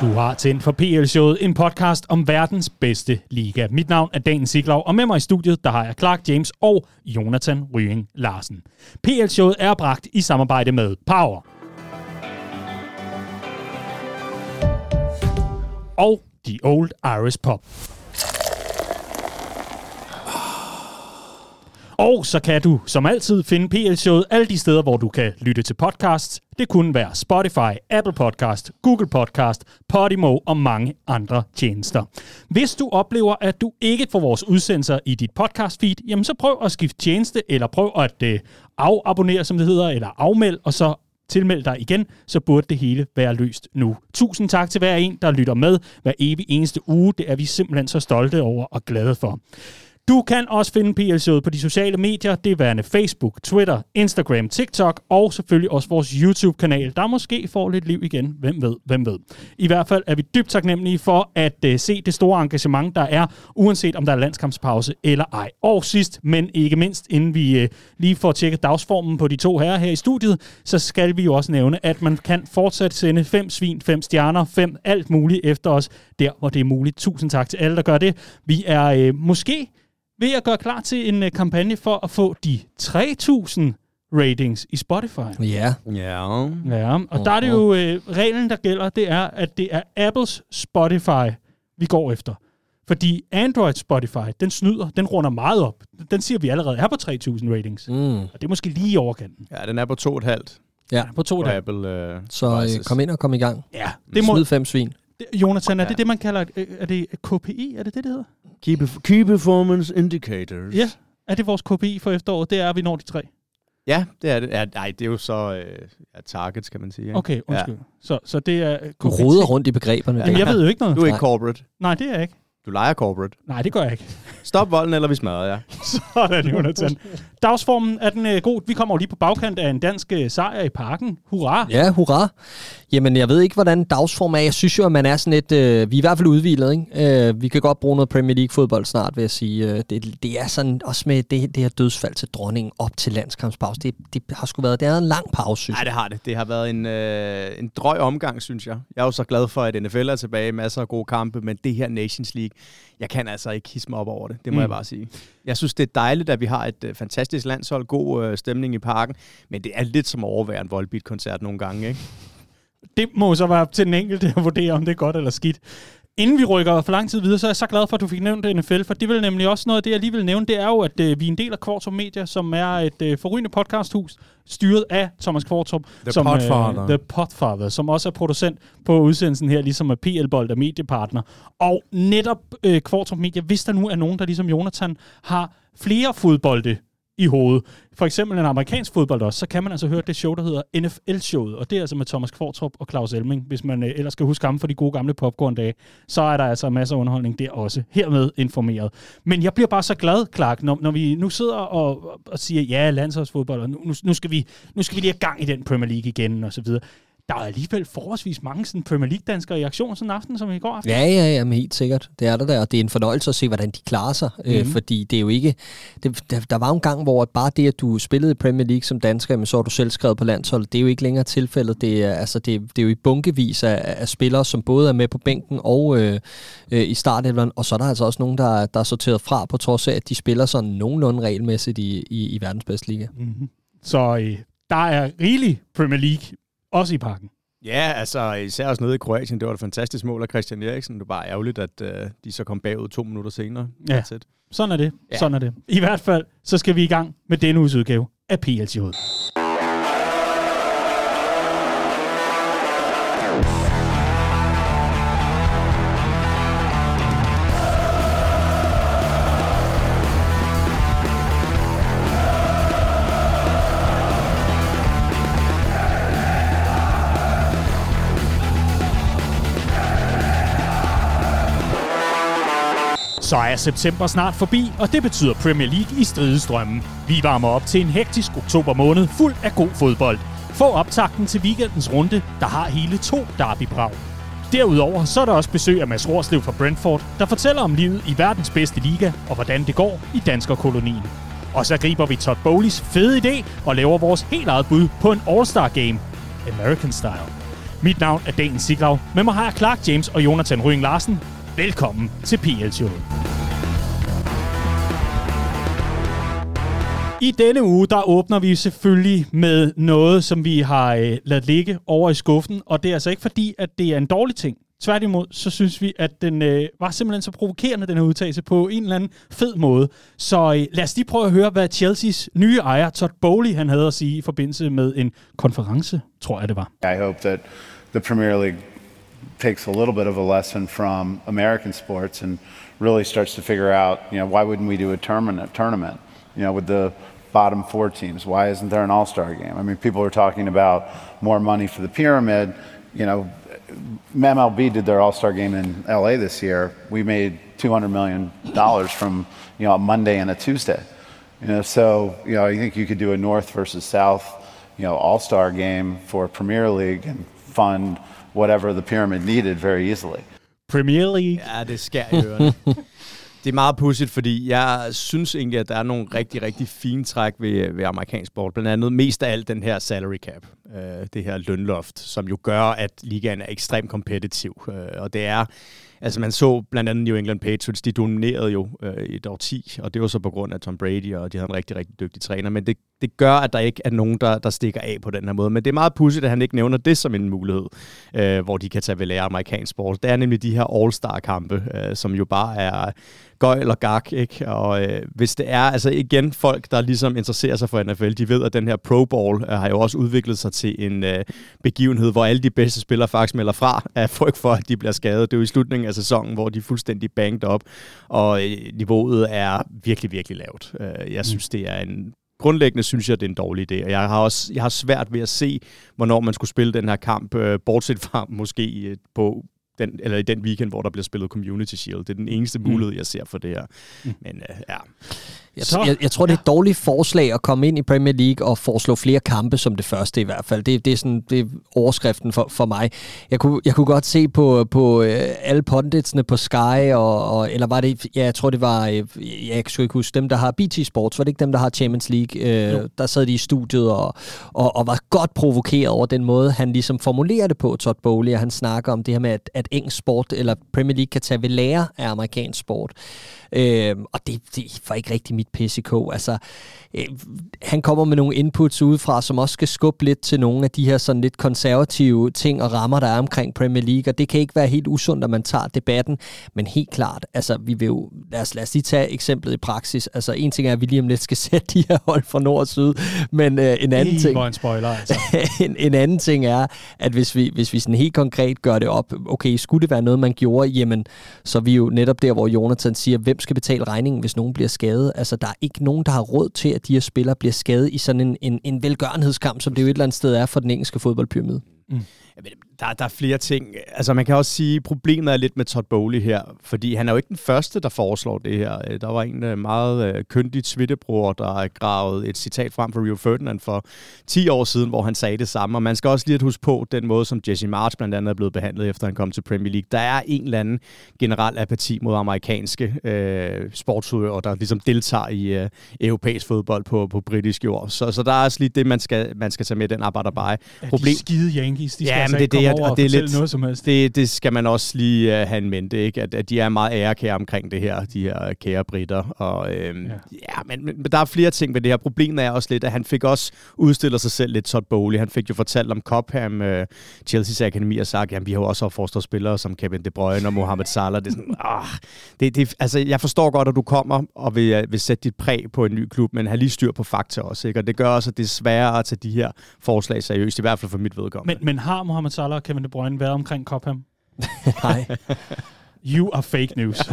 Du har tændt for PL-showet, en podcast om verdens bedste liga. Mit navn er Dan Siglov, og med mig i studiet, der har jeg Clark James og Jonathan Rying Larsen. PL-showet er bragt i samarbejde med Power. Og The Old Irish Pop. Og så kan du som altid finde PL-showet alle de steder, hvor du kan lytte til podcasts. Det kunne være Spotify, Apple Podcast, Google Podcast, Podimo og mange andre tjenester. Hvis du oplever, at du ikke får vores udsendelser i dit podcast feed, jamen så prøv at skifte tjeneste, eller prøv at øh, afabonnere, som det hedder, eller afmeld, og så tilmeld dig igen, så burde det hele være løst nu. Tusind tak til hver en, der lytter med hver evig eneste uge. Det er vi simpelthen så stolte over og glade for. Du kan også finde PL på de sociale medier, det er værende Facebook, Twitter, Instagram, TikTok og selvfølgelig også vores YouTube-kanal, der måske får lidt liv igen. Hvem ved, hvem ved. I hvert fald er vi dybt taknemmelige for at uh, se det store engagement, der er, uanset om der er landskampspause eller ej. Og sidst, men ikke mindst, inden vi uh, lige får tjekket dagsformen på de to herrer her i studiet, så skal vi jo også nævne, at man kan fortsat sende fem svin, fem stjerner, fem alt muligt efter os, der hvor det er muligt. Tusind tak til alle, der gør det. Vi er uh, måske ved at gøre klar til en uh, kampagne for at få de 3.000 ratings i Spotify. Ja. Ja. Ja, og der er det jo uh, reglen, der gælder, det er, at det er Apples Spotify, vi går efter. Fordi Android Spotify, den snyder, den runder meget op. Den siger, vi allerede er på 3.000 ratings. Mm. Og det er måske lige i overkanten. Ja, den er på to og et halvt Ja. På to på dage. Apple. Øh, Så øh, kom ind og kom i gang. Ja, det må, Smid fem svin. Jonathan, er Ja. det det, man kalder, øh, er det KPI? Er det det, det hedder? Key, perf- key Performance Indicators. Ja. Er det vores KPI for efteråret? Det er, at vi når de tre. Ja, det er det. Ja, nej, det er jo så øh, ja, targets, kan man sige. Ikke? Okay, undskyld. Ja. Så, så det er øh, Du KPI. roder rundt i begreberne. Jamen, jeg ved jo ikke noget. Du er ikke corporate. Nej, det er jeg ikke. Du leger corporate. Nej, det gør jeg ikke. Stop volden, eller vi smadrer jer. Sådan, Jonathan. Dagsformen er den øh, god. Vi kommer jo lige på bagkant af en dansk øh, sejr i parken. Hurra! Ja, hurra. Jamen, jeg ved ikke, hvordan dagsform er. Jeg synes jo, at man er sådan lidt... Øh, vi er i hvert fald udvilet, ikke? Øh, vi kan godt bruge noget Premier League-fodbold snart, vil jeg sige. Øh, det, det er sådan også med det, det her dødsfald til dronningen op til landskampspause. Det, det har sgu været... Det er en lang pause, synes Nej, jeg. det har det. Det har været en, øh, en drøg omgang, synes jeg. Jeg er jo så glad for, at NFL er tilbage. Masser af gode kampe, men det her Nations League, jeg kan altså ikke hisse mig op over det. Det må mm. jeg bare sige. Jeg synes, det er dejligt, at vi har et øh, fantastisk landshold, god øh, stemning i parken, men det er lidt som at overvære en Volbeat-koncert nogle gange, ikke? Det må så være op til den enkelte at vurdere, om det er godt eller skidt. Inden vi rykker for lang tid videre, så er jeg så glad for, at du fik nævnt NFL, for det vil nemlig også noget af det, jeg lige vil nævne, det er jo, at øh, vi er en del af Kvartrup Media, som er et øh, forrygende podcasthus, styret af Thomas Kvartrup. The som, Podfather. Øh, The Podfather, som også er producent på udsendelsen her, ligesom er PL-bold og mediepartner. Og netop øh, Kvartrup Media, hvis der nu er nogen, der ligesom Jonathan har flere fodbolde i hovedet, for eksempel en amerikansk fodbold også, så kan man altså høre det show, der hedder NFL-showet, og det er altså med Thomas Kvartrup og Claus Elming, hvis man øh, ellers skal huske ham for de gode gamle popcorn-dage, så er der altså masser af underholdning der også, hermed informeret. Men jeg bliver bare så glad, Clark, når, når vi nu sidder og, og siger, ja, landsholdsfodbold, og nu, nu, skal vi, nu skal vi lige have gang i den Premier League igen, og så videre. Der er alligevel forholdsvis mange sådan Premier League-danskere i aktion sådan en aften, som i går aften. Ja, ja, ja, men helt sikkert. Det er der der, og det er en fornøjelse at se, hvordan de klarer sig. Mm-hmm. Øh, Mhm. fordi det er jo ikke... Det, der, der var jo en gang, hvor bare det, at du spillede i Premier League som dansker, men så er du selv skrevet på landsholdet, det er jo ikke længere tilfældet. Det er, altså, det, det er jo i bunkevis af, af spillere, som både er med på bænken og øh, øh, i startelveren, og så er der altså også nogen, der, der er sorteret fra, på trods af, at de spiller sådan nogenlunde regelmæssigt i, i, i verdens bedste liga. Mm-hmm. Så øh, der er rigelig Premier League, også i parken. Ja, altså især også nede i Kroatien. Det var et fantastisk mål af Christian Eriksen. Det var bare ærgerligt, at øh, de så kom bagud to minutter senere. Ja. Sådan er det. Ja. Sådan er det. I hvert fald, så skal vi i gang med denne uges udgave af PLC-hovedet. Så er september snart forbi, og det betyder Premier League i stridestrømmen. Vi varmer op til en hektisk oktober måned fuld af god fodbold. Få optakten til weekendens runde, der har hele to derbybrag. Derudover så er der også besøg af Mads Rorslev fra Brentford, der fortæller om livet i verdens bedste liga og hvordan det går i danskerkolonien. Og så griber vi Todd Bowleys fede idé og laver vores helt eget bud på en All-Star Game. American Style. Mit navn er Daniel Siglau. Med mig har jeg Clark James og Jonathan Røing Larsen. Velkommen til PL-showet. I denne uge, der åbner vi selvfølgelig med noget, som vi har øh, ladet ligge over i skuffen. Og det er altså ikke fordi, at det er en dårlig ting. Tværtimod, så synes vi, at den øh, var simpelthen så provokerende, den her udtalelse, på en eller anden fed måde. Så øh, lad os lige prøve at høre, hvad Chelseas nye ejer, Todd Bowley, han havde at sige i forbindelse med en konference, tror jeg det var. I hope that the Premier League takes a little bit of a lesson from American sports and really starts to figure out, you know, why wouldn't we do a tournament, tournament, you know, with the bottom four teams? Why isn't there an all-star game? I mean, people are talking about more money for the pyramid. You know, MLB did their all-star game in LA this year. We made $200 million from, you know, a Monday and a Tuesday. You know, so, you know, I think you could do a North versus South, you know, all-star game for Premier League and fund whatever the pyramid needed very easily. Premier League. Ja, det skær i ørerne. Det er meget pudsigt, fordi jeg synes egentlig, at der er nogle rigtig, rigtig fine træk ved, ved amerikansk sport. Blandt andet mest af alt den her salary cap, øh, det her lønloft, som jo gør, at ligaen er ekstremt kompetitiv. Øh, og det er, altså man så blandt andet New England Patriots, de dominerede jo øh, et år 10, og det var så på grund af Tom Brady, og de havde en rigtig, rigtig dygtig træner. Men det, det gør, at der ikke er nogen, der, der stikker af på den her måde. Men det er meget pudsigt, at han ikke nævner det som en mulighed, øh, hvor de kan tage ved lære amerikansk sport. Det er nemlig de her All-Star-kampe, øh, som jo bare er gøjl og gak, ikke? Og øh, hvis det er, altså igen, folk, der ligesom interesserer sig for NFL, de ved, at den her Pro Bowl øh, har jo også udviklet sig til en øh, begivenhed, hvor alle de bedste spillere faktisk melder fra af frygt for, at de bliver skadet. Det er jo i slutningen af sæsonen, hvor de er fuldstændig banged op, og øh, niveauet er virkelig, virkelig lavt. Øh, jeg synes, det er en grundlæggende synes jeg, det er en dårlig idé. Og jeg har også jeg har svært ved at se, hvornår man skulle spille den her kamp, øh, bortset fra måske øh, på den, eller i den weekend, hvor der bliver spillet Community Shield. Det er den eneste Mm. mulighed, jeg ser for det her. Men øh, ja, Jeg, Så- jeg, jeg tror, det er et dårligt forslag at komme ind i Premier League og foreslå flere kampe som det første i hvert fald. Det, det er sådan det er overskriften for, for mig. Jeg kunne, jeg kunne godt se på, på øh, alle punditsene på Sky, og, og, eller var det, ja, jeg tror det var, øh, jeg kan ikke huske, dem der har BT Sports, var det ikke dem, der har Champions League? Øh, der sad de i studiet og, og, og var godt provokeret over den måde, han ligesom formulerer det på, Todd Bowley, og han snakker om det her med, at, at engelsk sport, eller Premier League kan tage ved lære af amerikansk sport. Øh, og det, det var ikke rigtig mit PCK. Altså, øh, han kommer med nogle inputs udefra, som også skal skubbe lidt til nogle af de her sådan lidt konservative ting og rammer, der er omkring Premier League, og det kan ikke være helt usundt, at man tager debatten, men helt klart, altså vi vil jo, lad os, lad os lige tage eksemplet i praksis, altså en ting er, at vi lige om lidt skal sætte de her hold fra nord og syd, men øh, en anden Ih, ting, en spoiler, altså. en, en anden ting er, at hvis vi, hvis vi sådan helt konkret gør det op, okay, skulle det være noget, man gjorde, jamen, så er vi jo netop der, hvor Jonathan siger, hvem skal betale regningen, hvis nogen bliver skadet? Altså, der er ikke nogen, der har råd til, at de her spillere bliver skadet i sådan en, en, en velgørenhedskamp, som det jo et eller andet sted er for den engelske fodboldpyramide. Jamen, der, der er flere ting. Altså, man kan også sige, at problemet er lidt med Todd Bowley her, fordi han er jo ikke den første, der foreslår det her. Øh, Der var en øh, meget øh, køndig twitterbror, der gravet et citat frem fra Rio Ferdinand for 10 år siden, hvor han sagde det samme. Og man skal også lige at huske på den måde, som Jesse March blandt andet er blevet behandlet, efter han kom til Premier League. Der er en eller anden generel apati mod amerikanske øh, sportsudøvere, der ligesom deltager i øh, europæisk fodbold på, på britisk jord. Så, så der er også lige det, man skal, man skal tage med den arbejde bare. Problem. De skide Yankees, de skal Ja, altså men det er det, over og og det er lidt- noget som helst. Det, det skal man også lige uh, have en mente, ikke? At, at de er meget ærekære omkring det her, de her kære britter. Og, øhm, ja. Ja. men, men, men der er flere ting ved det her. Problemet er også lidt, at han fik også udstillet sig selv lidt Todd Bowley. Han fik jo fortalt om Cobham, uh, Chelsea's akademi, og sagt, at vi har jo også opfostret spillere som Kevin De Bruyne og Mohamed Salah. Det er sådan, ah, det, det, altså, jeg forstår godt, at du kommer og vil, uh, vil sætte dit præg på en ny klub, men have lige styr på fakta også. Ikke? Og det gør også, at det er sværere at tage de her forslag seriøst, i hvert fald for mit vedkommende. Men, men har Mohamed Salah og Kevin De Bruyne været omkring Cobham? Nej. You are fake news.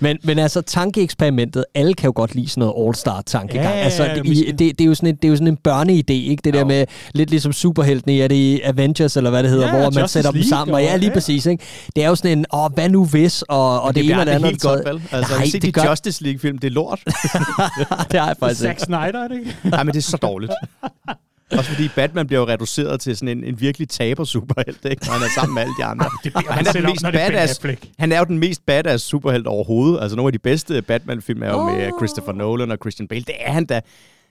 Men, men altså, tankeeksperimentet, alle kan jo godt lide sådan noget all-star-tankegang. Ja, ja, altså, ja, det, i, det, det, er jo sådan en, det er jo sådan en børneidé, ikke? Det der Jo. med, lidt ligesom superheltene, er det i Avengers, eller hvad det hedder, Ja, hvor man Justice sætter dem League sammen. Og ja, lige ja. præcis, ikke? Det er jo sådan en, åh, hvad nu hvis, og, og det, det ene og det andet. godt, vel? Altså, Nej, det de gør- Justice League-film, det er lort. det har jeg faktisk Zack ikke. Snyder, er det ikke? Nej, men det er så dårligt. Også fordi Batman bliver jo reduceret til sådan en, en virkelig taber-superhelt, ikke? Når han er sammen med alle de andre. Det han, er den om, mest badass, han er jo den mest badass superhelt overhovedet. Altså nogle af de bedste Batman-film er jo med Christopher Nolan og Christian Bale. Det er han da.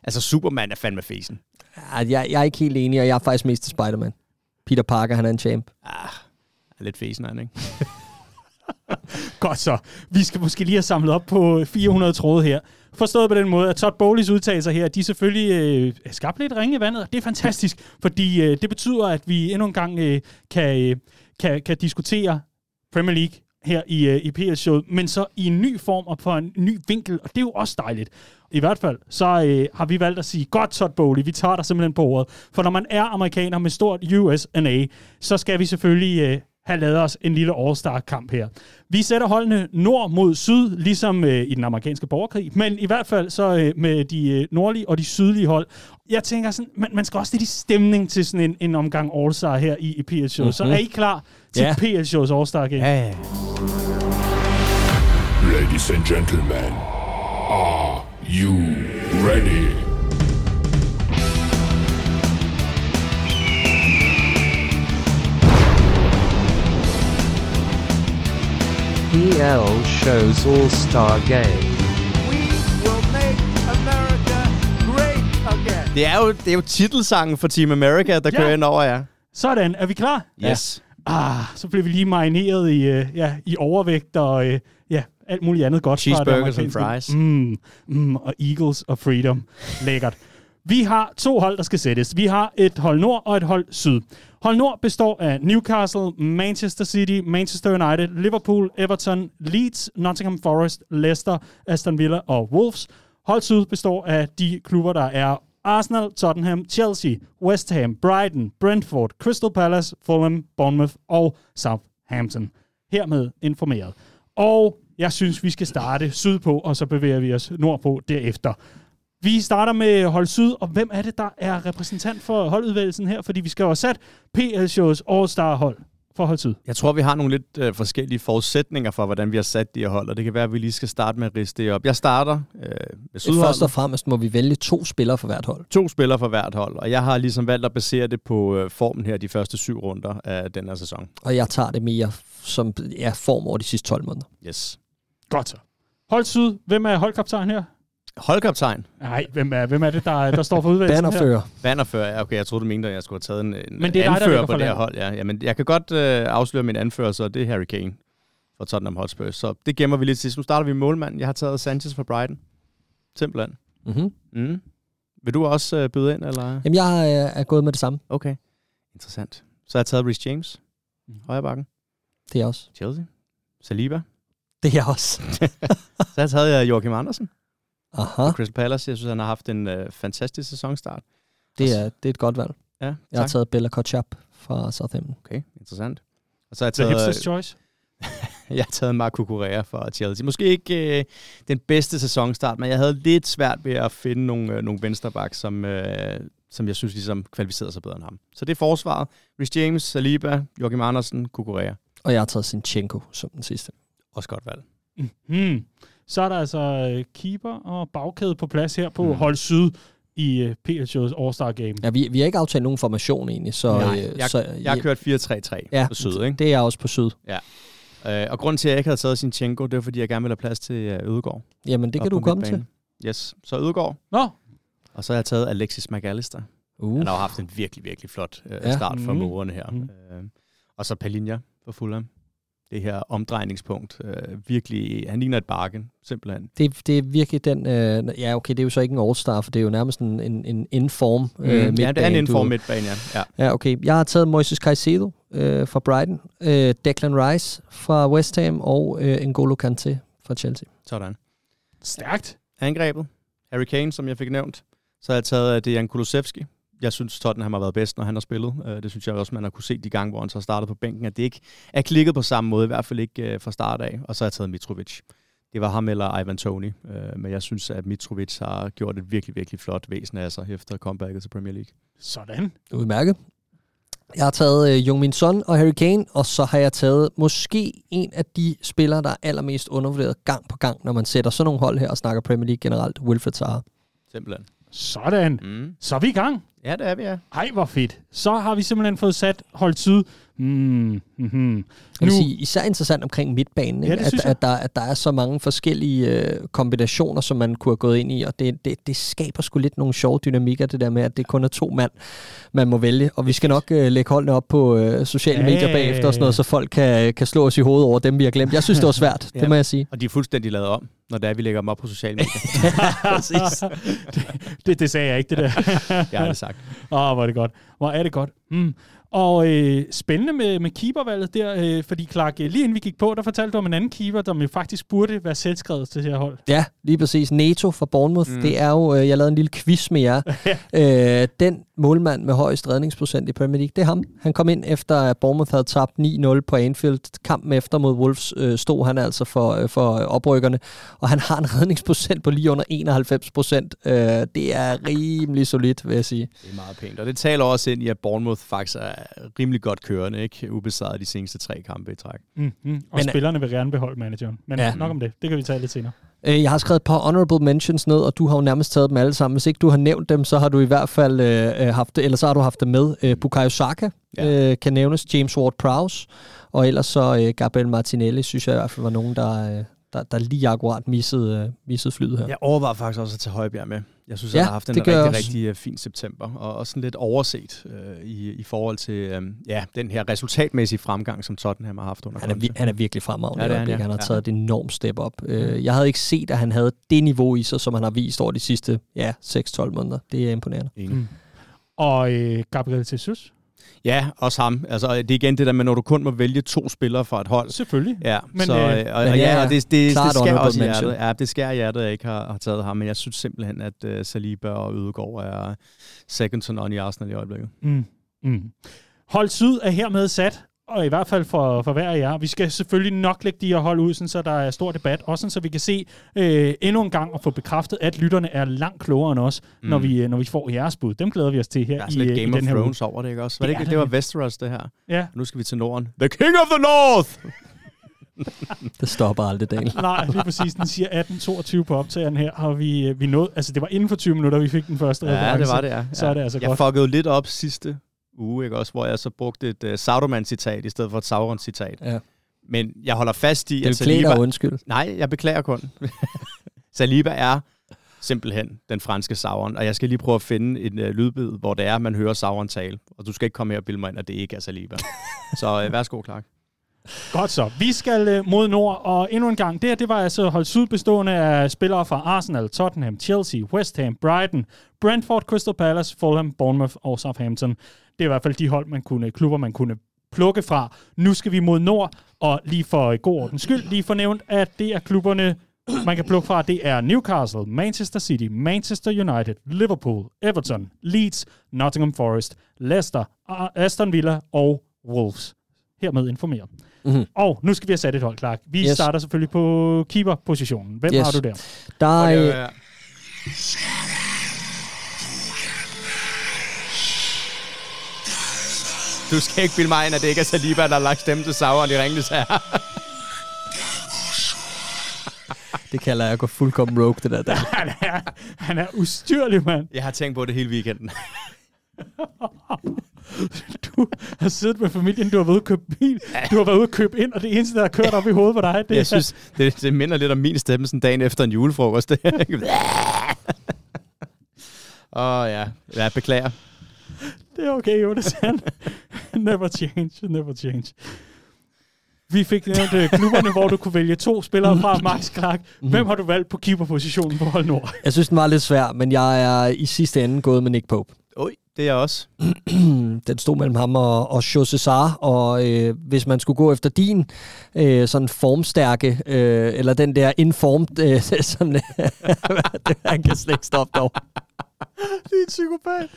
Altså Superman er fandme fesen. Ja, jeg, jeg er ikke helt enig, og jeg er faktisk mest til Spider-Man. Peter Parker, han er en champ. Ah, er lidt fesen, han, ikke? Godt så. Vi skal måske lige have samlet op på 400 tråde her. Forstået på den måde, at Todd Bowleys udtalelser her, de selvfølgelig øh, skabt lidt ringe i vandet, og det er fantastisk, fordi øh, det betyder, at vi endnu en gang øh, kan, øh, kan, kan diskutere Premier League her i, øh, i PL-showet, men så i en ny form og på en ny vinkel, og det er jo også dejligt. I hvert fald, så øh, har vi valgt at sige, godt Todd Bowley, vi tager dig simpelthen på ordet. For når man er amerikaner med stort USA, så skal vi selvfølgelig øh, have lavet os en lille All-Star-kamp her. Vi sætter holdene nord mod syd, ligesom øh, i den amerikanske borgerkrig, men i hvert fald så øh, med de øh, nordlige og de sydlige hold. Jeg tænker sådan, man, man skal også lidt i stemning til sådan en, en omgang All-Star her i, i PL-show. Mm-hmm. Så er I klar til Ja. PL-shows All-Star game? Ja, ja. Ladies and gentlemen, are you ready? PL shows All Star Game. We will make America great again. Det er jo, det er jo titelsangen for Team America, der Ja. kører ind over jer. Sådan, er vi klar? Yes. Ah, så blev vi lige marineret i, øh, ja, i overvægt og øh, ja, alt muligt andet godt. Cheeseburgers and fries. Mm, mm, og Eagles og Freedom. Lækkert. Vi har to hold, der skal sættes. Vi har et hold nord og et hold syd. Hold nord består af Newcastle, Manchester City, Manchester United, Liverpool, Everton, Leeds, Nottingham Forest, Leicester, Aston Villa og Wolves. Hold syd består af de klubber, der er Arsenal, Tottenham, Chelsea, West Ham, Brighton, Brentford, Crystal Palace, Fulham, Bournemouth og Southampton. Hermed informeret. Og jeg synes, vi skal starte sydpå, og så bevæger vi os nordpå derefter. Vi starter med hold syd, og hvem er det, der er repræsentant for holdudvælgelsen her? Fordi vi skal jo have sat PL-shows All-Star hold for hold syd. Jeg tror, vi har nogle lidt øh, forskellige forudsætninger for, hvordan vi har sat de her hold, og det kan være, at vi lige skal starte med at riste det op. Jeg starter øh, med Først og Sydholdet. fremmest må vi vælge to spillere for hvert hold. To spillere for hvert hold, og jeg har ligesom valgt at basere det på øh, formen her de første syv runder af den her sæson. Og jeg tager det mere som ja, form over de sidste 12 måneder. Yes. Godt så. Hold syd, hvem er holdkaptajn her? Holdkaptajn. Nej, hvem er, hvem er det, der, der står for udvælgelsen her? Bannerfører. Bannerfører. Ja, okay, jeg troede, du mente, at jeg skulle have taget en, en Men det er dig, der anfører på det her hold. Ja. Jamen, jeg kan godt øh, afsløre min anfører, så det er Harry Kane fra Tottenham Hotspur. Så det gemmer vi lidt til. Nu starter vi med målmanden. Jeg har taget Sanchez fra Brighton. Simpelthen. Mm-hmm. Mm. Vil du også øh, byde ind, eller? Jamen, jeg er, er gået med det samme. Okay. Interessant. Så har jeg taget Rhys James. Mhm. Højre bakken. Det er jeg også. Chelsea. Saliba. Det er jeg også. Så har jeg taget øh, Joachim Andersen. Aha, Crystal Palace. Jeg synes, han har haft en øh, fantastisk sæsonstart. det er, det er et godt valg. Ja, Jeg har tak. taget Bella Kotchap fra Southampton. Okay, interessant. Og så har jeg The taget, hipster's choice. jeg har taget Marco Correa fra Chelsea. Måske ikke øh, den bedste sæsonstart, men jeg havde lidt svært ved at finde nogle, øh, nogle vensterbacks, som, øh, som jeg synes ligesom kvalificerede sig bedre end ham. Så det er forsvaret. Rhys James, Saliba, Joachim Andersen, Kukurea. Og jeg har taget Sinchenko som den sidste. Også godt valg. Hmm. Så er der altså øh, keeper og bagkæde på plads her på Hmm. hold syd i uh, PL-shows All-Star Game. Ja, vi, vi har ikke aftalt nogen formation egentlig, så... Nej, øh, jeg, så, jeg har kørt 4-3-3 ja, på syd, ikke? det er jeg også på syd. Øh, og grunden til, at jeg ikke havde taget Sinchenko, det var, fordi jeg gerne ville have plads til øh, Ødegaard. Jamen, det kan du komme til. Yes, så Ødegaard. Nå, Og så har jeg taget Alexis McAllister. Uh. Han har jo haft en virkelig, virkelig flot øh, Ja. start for Mhm. mågerne her. Mhm. Øh, og så Palinja for Fulham. Det her omdrejningspunkt. Øh, virkelig, han ligner et bargain, simpelthen. Det, det er virkelig den... Øh, ja, okay, det er jo så ikke en all-star, for det er jo nærmest en, en, en inform øh, Mm. ja, det er en inform du- midtbane, ja. ja. Ja, okay. Jeg har taget Moises Caicedo øh, fra Brighton, øh, Declan Rice fra West Ham og øh, N'Golo Kanté fra Chelsea. Sådan. stærkt. Angrebet. Harry Kane, som jeg fik nævnt. Så har jeg taget øh, Dejan Kulusevski. Jeg synes, Tottenham har været bedst, når han har spillet. Øh, Det synes jeg også, man har kunne se de gange, hvor han så startede på bænken, at det ikke er klikket på samme måde, i hvert fald ikke øh, fra start af. Og så har jeg taget Mitrovic. Det var ham eller Ivan Toni, øh, men jeg synes, at Mitrovic har gjort et virkelig, virkelig flot væsen af sig efter comebacket til Premier League. Sådan. Udmærket. Jeg har taget øh, Jung Min Son og Harry Kane, og så har jeg taget måske en af de spillere, der er allermest undervurderet gang på gang, når man sætter sådan nogle hold her og snakker Premier League generelt, Wilfred Zaha. Simpelthen. Sådan. Mm. Så er vi i gang. Ja, det er vi, ja. Ej, hvor fedt. Så har vi simpelthen fået sat hold syd. Mm, mm-hmm. Jeg vil Nu- sige, især interessant omkring midtbanen, Ja, ikke? synes at, at, der, at der er så mange forskellige øh, kombinationer, som man kunne have gået ind i, og det, det, det skaber sgu lidt nogle sjove dynamikker, det der med, at det kun er to mand, man må vælge. Og vi skal nok øh, lægge holdene op på øh, sociale Ja, medier ja, ja, bagefter, og sådan ja. noget, så folk kan, kan slå os i hovedet over dem, vi har glemt. Jeg synes, det var svært, Ja. det må jeg sige. Og de er fuldstændig lavet om, når det er, vi lægger dem op på sociale medier. Præcis. det, det, det sagde jeg ikke, det der. Jeg har det sagt. Åh, oh, hvor er det godt. Hvor er det godt. Mm. Og øh, spændende med, med keepervalget der, øh, fordi Clark, øh, lige inden vi gik på, der fortalte du om en anden keeper, der jo faktisk burde være selvskrevet til det her hold. Ja, lige præcis. Neto fra Bournemouth, mm. det er jo, øh, jeg lavede en lille quiz med jer. øh, den målmand med højest redningsprocent i Premier League, det er ham. Han kom ind efter, at Bournemouth havde tabt 9-0 på Anfield. Kampen efter mod Wolves øh, stod han altså for, øh, for oprykkerne, og han har en redningsprocent på lige under 91 procent. Øh, det er rimelig solidt, vil jeg sige. Det er meget pænt. Og det taler også ind i, at Bournemouth faktisk er rimelig godt kørende, ikke? Ubesejret de seneste tre kampe i træk. Mm, mm. Og Men- spillerne vil gerne beholde manageren. Men Ja. nok om det. Det kan vi tage lidt senere. Øh, Jeg har skrevet et par honorable mentions ned, og du har jo nærmest taget dem alle sammen. Hvis ikke du har nævnt dem, så har du i hvert fald øh, øh, haft eller så har du haft det med. Øh, Bukayo Saka Ja. øh, kan nævnes, James Ward-Prowse, og ellers så øh, Gabriel Martinelli, synes jeg i hvert fald var nogen, der, øh, der, der lige akkurat missede, øh, missede flyet her. Jeg overvejer faktisk også at tage Højbjerg med. Jeg synes, Ja, han har haft en rigtig, også. rigtig øh, fin september, og også sådan lidt overset øh, i, i forhold til øh, ja, den her resultatmæssige fremgang, som Tottenham har haft under Han er, vi, han er virkelig fremragende. Ja, Ja, det er han, ja. han har Ja. taget et enormt step op. Øh, jeg havde ikke set, at han havde det niveau i sig, som han har vist over de sidste ja, 6-12 måneder. Det er imponerende. Mm. Og øh, Gabriel Jesus? Ja, også ham. Altså, det er igen det der med, når du kun må vælge to spillere fra et hold. Selvfølgelig. Ja, Men, så, øh, og, men og ja, ja, og det, det, klart det skærer også i mention. hjertet. Ja, det skærer hjertet, at jeg ikke har, har taget ham, men jeg synes simpelthen, at uh, Saliba og Ødegaard er second to none i Arsenal i øjeblikket. Mm. Mm. Hold syd er hermed sat, og i hvert fald for, for hver af jer. Vi skal selvfølgelig nok lægge de her hold ud, sådan, så der er stor debat, også sådan, så vi kan se øh, endnu en gang og få bekræftet, at lytterne er langt klogere end os, mm. når, vi, øh, når vi får jeres bud. Dem glæder vi os til her Der er i, sådan lidt øh, i Game of den her uge. Thrones over det, ikke også? Var Det det, ikke, det. det var Westeros, det her. Ja. Nu skal vi til Norden. The King of the North! Det stopper aldrig, Daniel. Nej, lige præcis. Den siger 18.22 på optageren her, og vi, øh, vi nåede, altså det var inden for 20 minutter, vi fik den første Ja, det reference. var det, ja. Så er det altså jeg godt. fuckede lidt op sidste uge, ikke også, hvor jeg så brugte et uh, Sauron-citat i stedet for et Sauron-citat. Ja. Men jeg holder fast i, Det at klæde dig Saliba... undskyld. Nej, jeg beklager kun. Saliba er simpelthen den franske Sauron, og jeg skal lige prøve at finde en uh, lydbid, hvor det er, man hører Sauron tale. Og du skal ikke komme her og bilde mig ind, at det ikke er Saliba. så uh, værsgo, Clark. Godt så. Vi skal øh, mod nord, og endnu en gang, det her, det var altså hold syd bestående af spillere fra Arsenal, Tottenham, Chelsea, West Ham, Brighton, Brentford, Crystal Palace, Fulham, Bournemouth og Southampton. Det er i hvert fald de hold, man kunne, klubber, man kunne plukke fra. Nu skal vi mod nord, og lige for god ordens skyld, lige for nævnt, at det er klubberne, man kan plukke fra. Det er Newcastle, Manchester City, Manchester United, Liverpool, Everton, Leeds, Nottingham Forest, Leicester, Aston Villa og Wolves. Hermed informeret. Mhm. Og nu skal vi have sat et hold, Clark. Vi Yes. starter selvfølgelig på keeper-positionen. Hvem Yes. har du der? Der er, øh, Du skal ikke bilde mig ind, at det ikke er Saliba, der har lagt stemme til Sauron i Ringnes her. det kalder jeg at gå fuldkommen rogue, det der. der. Han er, han er ustyrlig, mand. Jeg har tænkt på det hele weekenden. Du har siddet med familien, du har været ude og købe bil, du har været ude og købe ind, og det eneste, der har kørt op i hovedet på dig, det er... Jeg synes, det, det minder lidt om min stemme sådan dagen efter en julefrokost. Åh oh, ja, jeg beklager. Det er okay, Jonathan. never change, never change. Vi fik nævnt øh, klubberne, hvor du kunne vælge to spillere fra Max Clark. Hvem har du valgt på keeperpositionen på Hold Nord? Jeg synes, den var lidt svær, men jeg er i sidste ende gået med Nick Pope. Oj, det er jeg også. den stod mellem ham og, og Jose Sarr, og øh, hvis man skulle gå efter din øh, sådan formstærke, øh, eller den der informed, øh, sådan, det, han kan slet ikke stoppe dog. Det er en psykopat.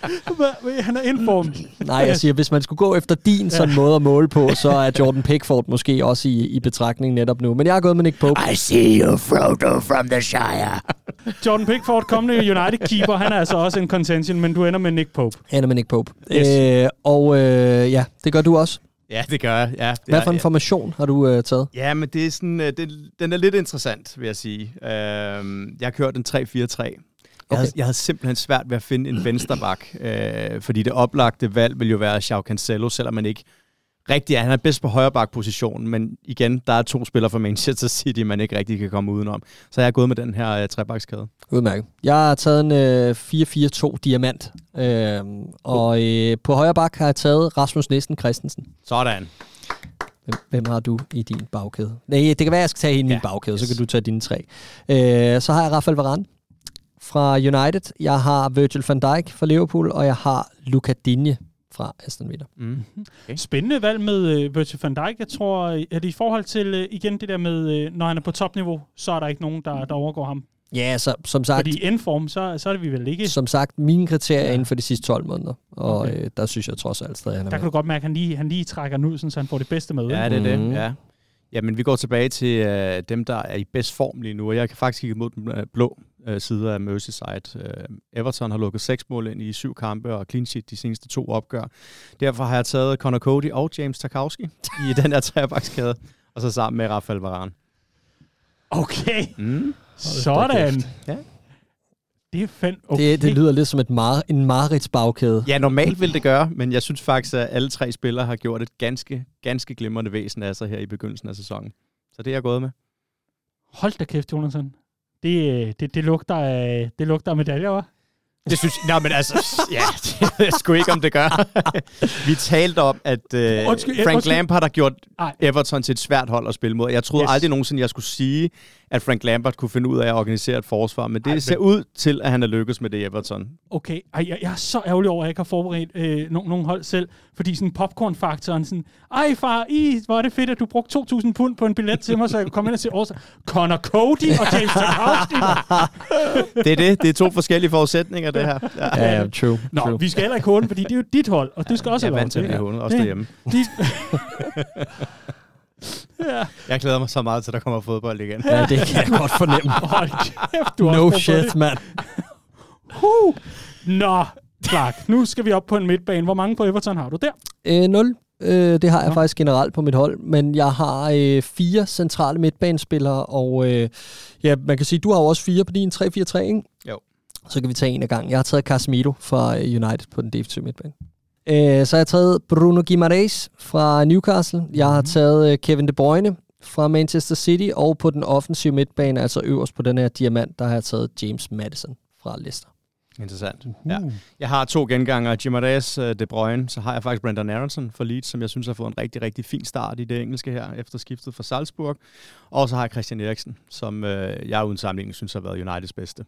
Han er informed. Nej, jeg siger, hvis man skulle gå efter din sådan måde at måle på, så er Jordan Pickford måske også i, i betragtning netop nu. Men jeg har gået med Nick Pope. I see you, Frodo from the Shire. Jordan Pickford, kommende United-keeper, han er altså også en contention, men du ender med Nick Pope. Jeg ender med Nick Pope. Yes. Øh, og øh, ja, det gør du også. Ja, det gør jeg. Ja, det Hvad for en formation har du øh, taget? Ja, men det er sådan, øh, det, den er lidt interessant, vil jeg sige. Øhm, jeg har kørt en 3-4-3. Jeg, havde, jeg havde simpelthen svært ved at finde en vensterbak, øh, fordi det oplagte valg vil jo være Joao Cancelo, selvom man ikke rigtig er. Han er bedst på højre positionen, men igen, der er to spillere fra Manchester City, man ikke rigtig kan komme udenom. Så jeg er gået med den her øh, trebakskade. Udmærket. Jeg har taget en øh, 4-4-2 diamant, øh, og øh, på højre bak har jeg taget Rasmus Næsten Christensen. Sådan. Hvem, har du i din bagkæde? Nej, det kan være, at jeg skal tage en i Ja, min bagkæde, yes. så kan du tage dine tre. Øh, så har jeg Rafael Varane fra United. Jeg har Virgil van Dijk fra Liverpool, og jeg har Luca Digne fra Aston Villa. Mm. Spændende valg med uh, Virgil van Dijk. Jeg tror, øh, at i forhold til uh, igen det der med, uh, når han er på topniveau, så er der ikke nogen, der, der overgår ham. Ja, så, som sagt, Fordi i endform, så, så er det vi vel ikke. som sagt, mine kriterier Ja. inden for de sidste 12 måneder. Og Okay. okay. øh, der synes jeg trods alt stadig, han er Der med. kan du godt mærke, at han lige, han lige trækker den ud, sådan, så han får det bedste med. Ja, det er Mhm. det. Ja. Jamen, vi går tilbage til øh, dem, der er i bedst form lige nu, og jeg kan faktisk kigge mod den blå øh, side af Merseyside. Øh, Everton har lukket seks mål ind i syv kampe og clean sheet de seneste to opgør. Derfor har jeg taget Conor Cody og James Tarkowski i den her trebakskade, og så sammen med Rafael Varane. Okay, Mm. sådan. Ja. Det er fandme okay. Det, det lyder lidt som et mar- en Marits bagkæde. Ja, normalt vil det gøre, men jeg synes faktisk, at alle tre spillere har gjort et ganske, ganske glimrende væsen af sig her i begyndelsen af sæsonen. Så det er jeg gået med. Hold da kæft, Jonathan. Det, øh, det, det, lugter af, det lugter af medaljer, hva'? Det synes jeg, men altså, ja, det ved jeg sgu ikke, om det gør. Vi talte om, at øh, Undskyld, Frank undskyld. Lampard har gjort Ej. Everton til et svært hold at spille mod. Jeg troede Yes. aldrig nogensinde, jeg skulle sige, at Frank Lampard kunne finde ud af at organisere et forsvar, men det Ej, ser men- ud til, at han er lykkes med det Everton. Okay, Ej, jeg, jeg er så ærgerlig over, at jeg ikke har forberedt øh, nogen, nogen hold selv, fordi sådan popcorn-faktoren, sådan, ej far, i, hvor er det fedt, at du brugte 2.000 pund på en billet til mig, så jeg kunne komme ind og se Årsa. Connor Cody og James Tarkowski. Det er det. Det er to forskellige forudsætninger, det her. Ja. Ja, ja, true. Nå, true. vi skal heller ikke håne, fordi det er jo dit hold, og du skal også Jeg er have lov vant til at det. blive hånet, også Det- derhjemme. De... ja, Jeg glæder mig så meget til, at der kommer fodbold igen. Ja, det kan jeg godt fornemme. hold kæft, du no også shit, mand. Huh. Nå, Clark, nu skal vi op på en midtbane. Hvor mange på Everton har du der? Øh, 0. Øh, det har jeg Nå. faktisk generelt på mit hold, men jeg har øh, fire centrale midtbanespillere, og øh, ja, man kan sige, du har jo også fire på din 3-4-3, ikke? Jo. Så kan vi tage en af gang. Jeg har taget Casemiro fra øh, United på den defensive midtbane. Øh, så har jeg taget Bruno Guimaraes fra Newcastle. Jeg har taget øh, Kevin De Bruyne fra Manchester City, og på den offensive midtbane, altså øverst på den her diamant, der har jeg taget James Madison fra Leicester. Interessant. Ja. Jeg har to genganger, Jim Reyes, De Bruyne, så har jeg faktisk Brendan Aronson for Leeds, som jeg synes har fået en rigtig, rigtig fin start i det engelske her, efter skiftet fra Salzburg. Og så har jeg Christian Eriksen, som øh, jeg uden sammenligning synes har været Uniteds bedste.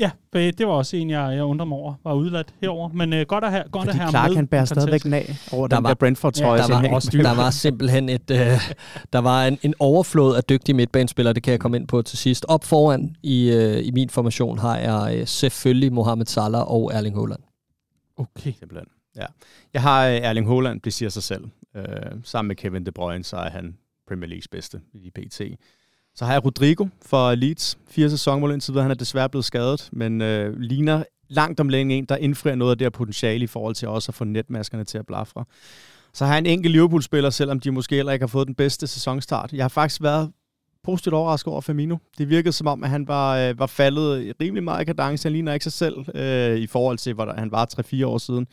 Ja, det var også en, jeg, jeg undrer mig over, var udladt herover. Men øh, godt at have, godt Fordi at have ham Clark, med han bærer stadigvæk kontekst. nag over Der den var- der Brentford-trøje. Ja, der var, også der var simpelthen et, øh, der var en, en overflod af dygtige midtbanespillere, det kan jeg komme ind på til sidst. Op foran i, øh, i min formation har jeg øh, selvfølgelig Mohamed Salah og Erling Haaland. Okay. Simpelthen. Ja. Jeg har øh, Erling Haaland, det siger sig selv. Øh, sammen med Kevin De Bruyne, så er han Premier Leagues bedste i PT. Så har jeg Rodrigo for Leeds. Fire sæsonmål indtil videre. Han er desværre blevet skadet, men øh, ligner langt om længe en, der indfrier noget af det her potentiale i forhold til også at få netmaskerne til at blafre. Så har jeg en enkelt Liverpool-spiller, selvom de måske heller ikke har fået den bedste sæsonstart. Jeg har faktisk været positivt overrasket over Firmino. Det virkede som om, at han var, øh, var faldet rimelig meget i kadence. Han ligner ikke sig selv øh, i forhold til, hvor han var 3-4 år siden.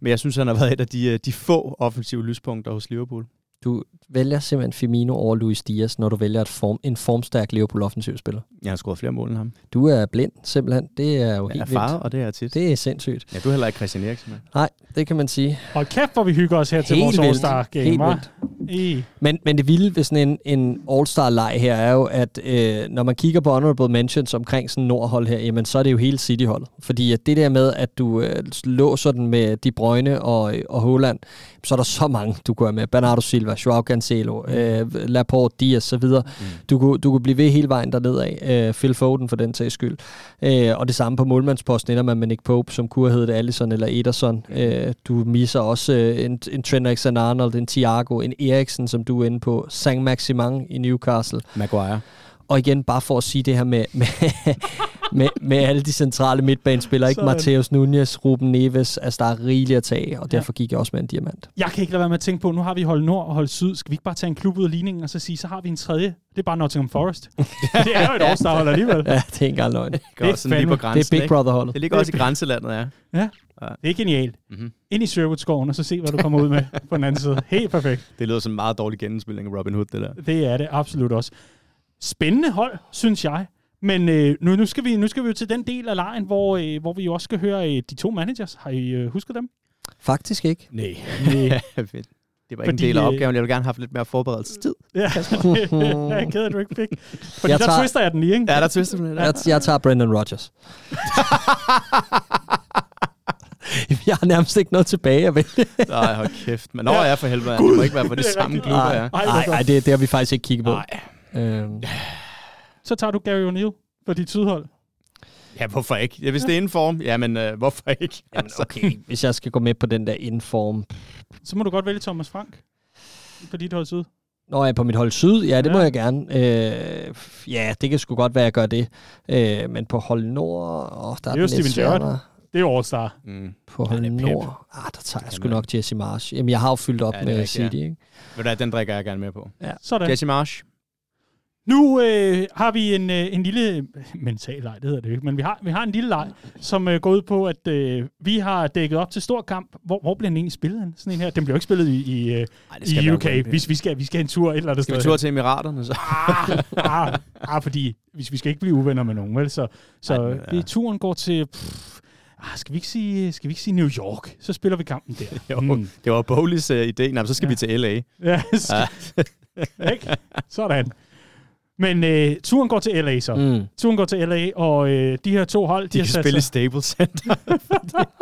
Men jeg synes, han har været et af de, øh, de få offensive lyspunkter hos Liverpool. Du vælger simpelthen Firmino over Luis Diaz, når du vælger et form, en formstærk Liverpool offensiv spiller. Jeg har scoret flere mål end ham. Du er blind, simpelthen. Det er jo Jeg er helt vildt. og det er tit. Det er sindssygt. Ja, du er heller ikke Christian Eriksen. Nej, det kan man sige. Hold kæft, hvor vi hygger os her til Helt vores vildt. All-Star Game, Helt vildt. I. Men, men det vilde ved sådan en, en All-Star-leg her er jo, at øh, når man kigger på honorable mentions omkring sådan nordhold her, jamen så er det jo hele City-holdet. Fordi at det der med, at du øh, låser den med De Bruyne og, og Holland, så er der så mange, du går med. Bernardo Silva, Joao Cancelo, øh, Laporte, Diaz så videre. Mm. Du, kunne, du kunne blive ved hele vejen derned af. Øh, Phil Foden for den sags skyld. Øh, og det samme på målmandsposten ender man med Nick Pope, som kunne have heddet Allison eller Ederson. Øh, du misser også øh, en, en Trent Alexander-Arnold, en Thiago, en Eriksen, som du er inde på, Sang Maximan i Newcastle. Maguire. Og igen, bare for at sige det her med, med, med, med alle de centrale midtbanespillere, ikke? Mateus Nunez, Ruben Neves, altså der er rigeligt at tage, og derfor gik jeg også med en diamant. Jeg kan ikke lade være med at tænke på, nu har vi hold nord og hold syd. Skal vi ikke bare tage en klub ud af ligningen og så sige, så har vi en tredje? Det er bare Nottingham Forest. det er jo et all-star-hold alligevel. Ja, det er ikke engang løgn. Det Det er sådan lige på fandme- Det er grænsen, Big? Brother-holdet. Det ligger også i grænselandet, ja. Det er genialt. Mhm. Ind i Sherwood-skoven, og så se, hvad du kommer ud med på den anden side. Helt perfekt. Det lyder som en meget dårlig genindspilning af Robin Hood, det der. Det er det absolut også. Spændende hold, synes jeg. Men øh, nu, nu, skal vi, nu skal vi jo til den del af lejen, hvor, øh, hvor vi jo også skal høre øh, de to managers. Har I øh, husket dem? Faktisk ikke. Nej. Nej. Fedt. Det var ikke en del af øh, opgaven. Jeg vil gerne have haft lidt mere forberedelsestid. Ja, det er jeg ked af, at du ikke fik. Fordi Jeg der tager- twister jeg den lige, ikke? Ja, der twister du det. Jeg, jeg tager Brendan Rodgers. jeg har nærmest ikke noget tilbage at vælge. Nej, hold kæft. Men nå, ja, for helvede. Det må ikke være på det, Det er samme klub, ja. Ej, hvor nej, nej det, det har vi faktisk ikke kigget på. Nej. Øhm, Så tager du Gary O'Neill for dit sydhold. Ja, hvorfor ikke? Ja, hvis det er inden form, jamen øh, hvorfor ikke? jamen, okay, hvis jeg skal gå med på den der inform. Så må du godt vælge Thomas Frank for dit hold syd. Når jeg er på mit hold syd, ja, det Ja. må jeg gerne. Øh, ja, det kan sgu godt være, at jeg gør det. Øh, men på hold nord, åh, der er, Det er jo Steven Gerrard. Det er jo All-Star. Mm. På hold nord, ah, der tager jeg sgu nok Jesse Marsh. Jamen, jeg har jo fyldt op Ja, med rigtigt, ja. City, ikke? Ved du den drikker jeg gerne med på. Sådan. Jesse Marsh. Nu øh, har vi en, øh, en lille mental leg, det hedder det ikke, men vi har, vi har en lille leg, som øh, går ud på, at øh, vi har dækket op til stor kamp. Hvor, hvor bliver den egentlig spillet hen? Sådan en her. Den bliver jo ikke spillet i, i, øh, Ej, i være UK. Wembley. Hvis vi skal, vi skal en tur et eller andet Skal vi sted. tur til Emiraterne, så? ah, ah, ah, fordi hvis vi skal ikke blive uvenner med nogen, vel? Så, så Ej, ja. det, turen går til... Pff, ah, skal, vi ikke sige, skal vi ikke sige New York? Så spiller vi kampen der. Jo, Mm. det var Bowleys uh, idé. Nej, men så skal Ja. vi til L.A. Ja, skal, ikke? Sådan. Men øh, turen går til LA så. Mm. Turen går til LA, og øh, de her to hold, de, De har kan sat spille i sig Staples Center.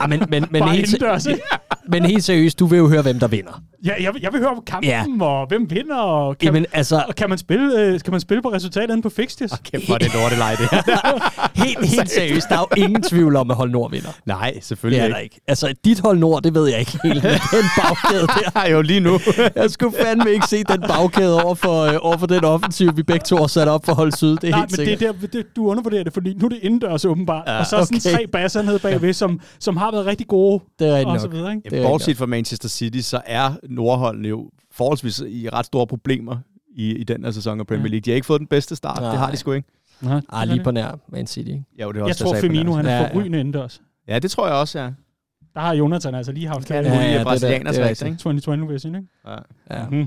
Ah, men, men, men, bare helt, indendørs. ikke? Men helt seriøst, du vil jo høre, hvem der vinder. Ja, jeg, vil- jeg vil høre om kampen, Ja. og hvem vinder, og kan, Jamen, altså, og kan, man, spille, øh, kan man spille på resultatet inde på Fixtures? Kæft, hvor er det lortelej, det her. helt, helt seriøst, der er jo ingen tvivl om, at hold nord vinder. Nej, Det selvfølgelig er der ikke. ikke. Altså, dit hold nord, det ved jeg ikke helt, men den bagkæde der. Nej, jo lige nu. Jeg skulle fandme ikke se den bagkæde over for, øh, over for den offensiv, vi begge to har sat op for hold syd. Det er Nej, helt men sikkert. det er der, det, du undervurderer det, fordi nu er det indendørs åbenbart. Ja, og så er sådan okay. tre basser nede bagved, som, som har været rigtig gode, det er og rigtigt så nok. videre. Ikke? Det er Bortset fra Manchester City, så er Nordholdene jo forholdsvis i ret store problemer i, i den her sæson af Premier Ja. League. De har ikke fået den bedste start. Nej. Det har de sgu ikke. Nej, Ah, lige på nær Man City. ikke? Jo, det er Jeg også, tror, sagde på Firmino han er Ja, ja. forrygende indendørs. Ja, det tror jeg også, ja. Der har Jonathan altså lige haft ja, ja, ja, ja, det er brasilianers det er race, ikke? 2020 version, ikke? Ja. Ja. Mm.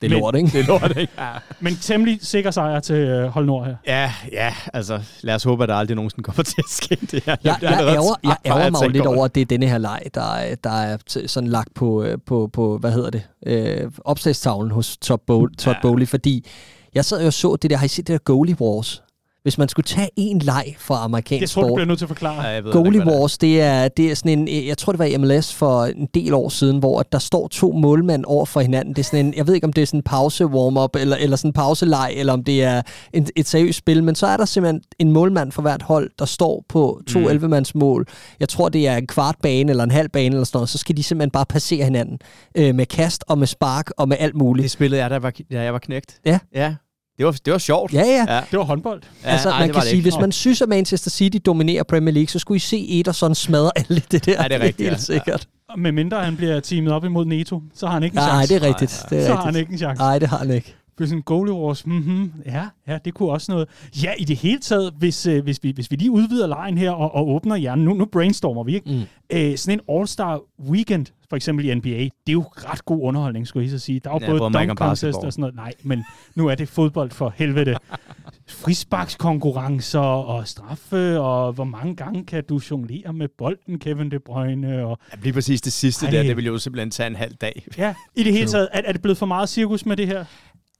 Det er Men- lort, ikke? Det er lort, ikke? Ja. Men temmelig sikker sejr til øh, Hold Nord her. ja, ja, altså lad os håbe, at der aldrig nogensinde kommer til at ske det her. Jeg, bliver jeg, allerede ærger, jeg ærger mig jo lidt over at det er denne her leg, der, er- der er sådan lagt på, øh, på, på hvad hedder det, øh, opslagstavlen hos Todd, Bowl, Todd Ja. Bowley, fordi jeg sad jo og så det der, har I set det der Goalie Wars? Hvis man skulle tage en leg fra amerikansk Det tror du sport, bliver nødt til at forklare. Ja, jeg ved Goalie ikke, det er. Wars, det er, det er sådan en, øh, jeg tror det var i MLS for en del år siden, hvor at der står to målmænd over for hinanden. Det er sådan en, jeg ved ikke om det er sådan en pause warm-up, eller, eller sådan en pauseleg, eller om det er en, et seriøst spil, men så er der simpelthen en målmand for hvert hold, der står på to Mm. mm. 11-mands mål. Jeg tror det er en kvart bane, eller en halv bane, eller sådan noget. Så skal de simpelthen bare passere hinanden øh, med kast og med spark og med alt muligt. Det spillede jeg, da jeg var, da jeg var knægt. Ja. Ja. Det var, det var sjovt. Ja, ja. Ja. Det var håndbold. Ja, altså, ej, man kan sige, ikke. hvis man synes, at Manchester City dominerer Premier League, så skulle I se Ederson smadre alt det der. Ja, det er rigtigt, Ja. Helt sikkert. Og Med mindre han bliver teamet op imod Neto, så har han ikke en Nej, chance. det er rigtigt. Det er så har han rigtigt. ikke en chance. Nej, det har han ikke. Det sådan en goalie wars. Mm-hmm. Ja, ja, det kunne også noget. Ja, i det hele taget, hvis, øh, hvis, vi, hvis vi lige udvider lejen her og, og åbner hjernen. Nu, nu brainstormer vi, ikke? Mm. Øh, sådan en All-Star Weekend, for eksempel i NBA, det er jo ret god underholdning, skulle jeg så sige. Der er jo Ja, både dunk contest og sådan noget. Nej, men nu er det fodbold for helvede. Frisparkskonkurrencer og straffe, og hvor mange gange kan du jonglere med bolden, Kevin De Bruyne, og Ja, lige præcis det sidste Ej. der, det ville jo simpelthen tage en halv dag. Ja, i det hele taget, er, er det blevet for meget cirkus med det her?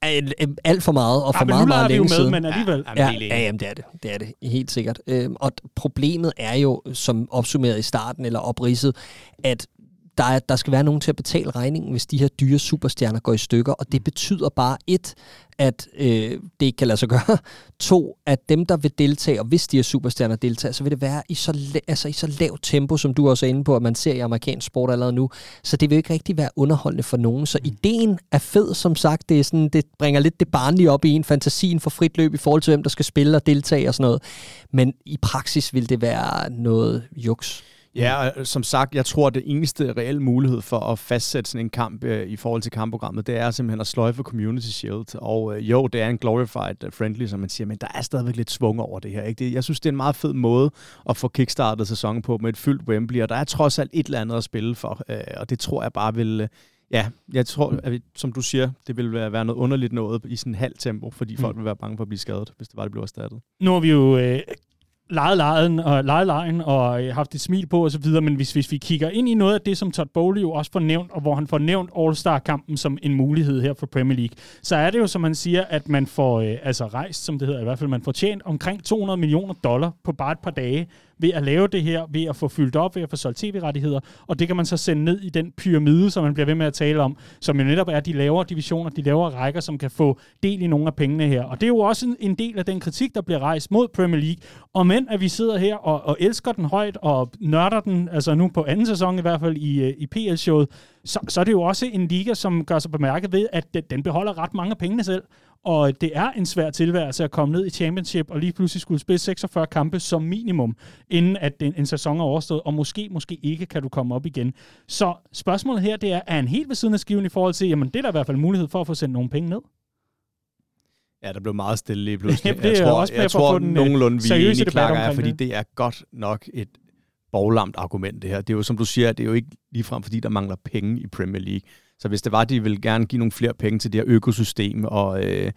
Al- al- Alt for meget, og for men meget, meget vi jo længe med, siden. men alligevel. Jamen, Ja, enig. ja jamen, det er det. Det er det, helt sikkert. Øhm, og problemet er jo, som opsummeret i starten, eller opridset, at der, er, der skal være nogen til at betale regningen, hvis de her dyre superstjerner går i stykker, og det betyder bare et, at øh, det ikke kan lade sig gøre. To, at dem, der vil deltage, og hvis de her superstjerner deltager, så vil det være i så, la- altså i så lavt tempo, som du også er inde på, at man ser i amerikansk sport allerede nu. Så det vil ikke rigtig være underholdende for nogen. Så ideen er fed, som sagt. Det, er sådan, det bringer lidt det barnlige op i en fantasien for frit løb i forhold til, hvem der skal spille og deltage og sådan noget. Men i praksis vil det være noget juks. Ja, og som sagt, jeg tror, at det eneste reelle mulighed for at fastsætte sådan en kamp øh, i forhold til kampprogrammet, det er simpelthen at sløjfe Community Shield. Og øh, jo, det er en glorified uh, friendly, som man siger, men der er stadigvæk lidt svung over det her. Ikke? Det, jeg synes, det er en meget fed måde at få kickstartet sæsonen på med et fyldt Wembley, og der er trods alt et eller andet at spille for, øh, og det tror jeg bare vil... Øh, Ja, jeg tror, at vi, som du siger, det vil være være noget underligt noget i sådan halv tempo, fordi folk vil være bange for at blive skadet, hvis det var, det blev erstattet. Nu har vi jo øh, leget lejen og leget lejen og øh, haft et smil på og så videre, men hvis, hvis vi kigger ind i noget af det, som Todd Bowley jo også får nævnt, og hvor han får nævnt All-Star-kampen som en mulighed her for Premier League, så er det jo, som man siger, at man får øh, altså rejst, som det hedder i hvert fald, man får tjent omkring 200 millioner dollar på bare et par dage ved at lave det her, ved at få fyldt op, ved at få solgt tv-rettigheder, og det kan man så sende ned i den pyramide, som man bliver ved med at tale om, som jo netop er de lavere divisioner, de lavere rækker, som kan få del i nogle af pengene her. Og det er jo også en, en del af den kritik, der bliver rejst mod Premier League, og men at vi sidder her og, og elsker den højt, og nørder den, altså nu på anden sæson i hvert fald i, øh, i PL-showet, så, så er det jo også en liga, som gør sig bemærket ved, at den- den beholder ret mange af pengene selv. Og det er en svær tilværelse at komme ned i championship og lige pludselig skulle spille 46 kampe som minimum, inden at en, en sæson er overstået, og måske, måske ikke kan du komme op igen. Så spørgsmålet her, det er, er han helt ved siden af skiven i forhold til, jamen det er der i hvert fald mulighed for at få sendt nogle penge ned? Ja, der blev meget stille lige pludselig. Jamen, det jeg tror, også jeg for at tror den, øh, nogenlunde, vi er debat Clark, er, fordi det. det er godt nok et boglamt argument, det her. Det er jo, som du siger, det er jo ikke ligefrem, fordi der mangler penge i Premier League. Så hvis det var, de ville gerne give nogle flere penge til det her økosystem og øh,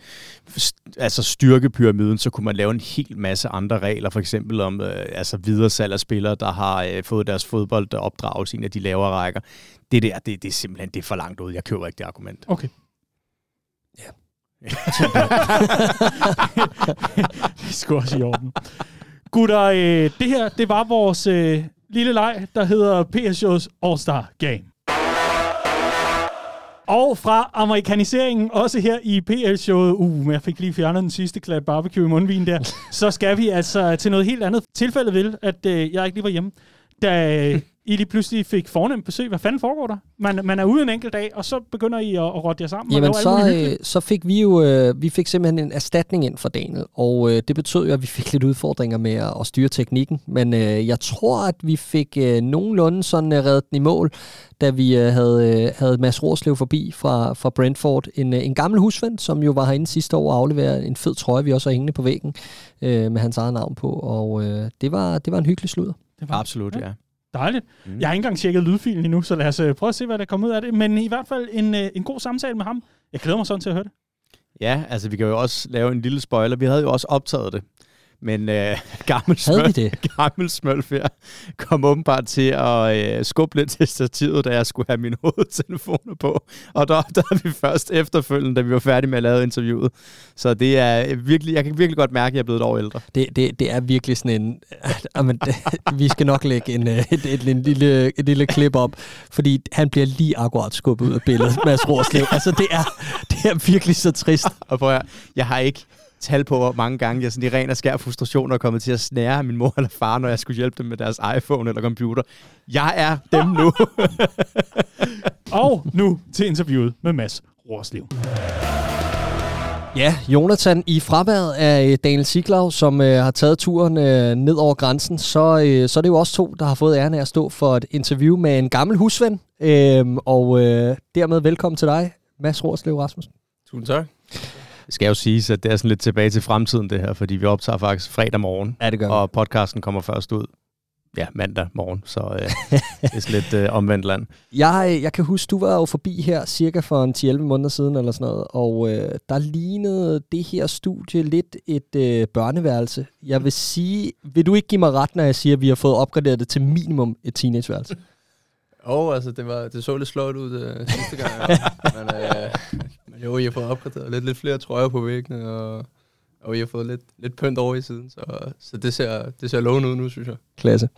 st- altså styrke pyramiden, så kunne man lave en hel masse andre regler, for eksempel om øh, altså videresalg af spillere, der har øh, fået deres fodbold opdraget i en af de lavere rækker. Det der, det, det er simpelthen det er for langt ud. Jeg køber ikke det argument. Okay. Ja. det skulle også i orden. Gutter, øh, det her, det var vores øh, lille leg, der hedder PSJ's All-Star Game. Og fra amerikaniseringen, også her i PL-showet, uh, men jeg fik lige fjernet den sidste klat barbecue i mundvin der, så skal vi altså til noget helt andet. Tilfældet vil, at øh, jeg ikke lige var hjemme, da øh, I lige pludselig fik fornemt besøg. Hvad fanden foregår der? Man, man er ude en enkelt dag, og så begynder I at, at rotte jer sammen Jamen, og lave alt så, øh, så fik vi jo øh, vi fik simpelthen en erstatning ind for Daniel, og øh, det betød jo, at vi fik lidt udfordringer med at, at styre teknikken, men øh, jeg tror, at vi fik øh, nogenlunde sådan øh, reddet den i mål, da vi øh, havde, øh, havde Mads Rorslev forbi fra, fra Brentford, en, øh, en gammel husven, som jo var herinde sidste år og afleverede en fed trøje, vi også har hængende på væggen, øh, med hans eget navn på, og øh, det, var, det var en hyggelig sludder. Det var Absolut, ja. Dejligt. Mm. Jeg har ikke engang tjekket lydfilen endnu, så lad os øh, prøve at se, hvad der kommer ud af det. Men i hvert fald en, øh, en god samtale med ham. Jeg glæder mig sådan til at høre det. Ja, altså vi kan jo også lave en lille spoiler. Vi havde jo også optaget det. Men øh, gammel, smølf, det? gammel smølf her kom åbenbart til at øh, skubbe lidt til stativet, da jeg skulle have mine hovedtelefoner på. Og der opdagede vi først efterfølgende, da vi var færdige med at lave interviewet. Så det er virkelig, jeg kan virkelig godt mærke, at jeg er blevet et år ældre. Det, det, det er virkelig sådan en... Jamen, det, vi skal nok lægge en, øh, et, et, en lille, et lille klip op, fordi han bliver lige akkurat skubbet ud af billedet, Mads Rorslev. Altså, det er, det er virkelig så trist. Og prøv at, jeg har ikke tal på, hvor mange gange jeg sådan i ren og skær frustration er kommet til at snære min mor eller far, når jeg skulle hjælpe dem med deres iPhone eller computer. Jeg er dem nu. Og nu til interviewet med Mads Rorslev. Ja, Jonathan, i fraværet af øh, Daniel Siglau, som øh, har taget turen øh, ned over grænsen, så, øh, så er det jo også to, der har fået æren af at stå for et interview med en gammel husven. Øhm, og øh, dermed velkommen til dig, Mads Rorslev Rasmussen. Tusind tak. Det skal jo siges, at det er sådan lidt tilbage til fremtiden, det her, fordi vi optager faktisk fredag morgen, Ja, det gør og podcasten kommer først ud ja, mandag morgen, så øh, det er sådan lidt øh, omvendt land. Jeg, jeg kan huske, du var jo forbi her cirka for en 10-11 måneder siden eller sådan noget, og øh, der lignede det her studie lidt et øh, børneværelse. Jeg vil sige, vil du ikke give mig ret, når jeg siger, at vi har fået opgraderet det til minimum et teenageværelse? Og altså, det, var, det så lidt slået ud uh, sidste gang. Men, uh, men jo, I har fået opgraderet lidt, lidt flere trøjer på væggene, og, og I har fået lidt, lidt pynt over i siden. Så, så det, ser, det ser lovende ud nu, synes jeg. Klasse.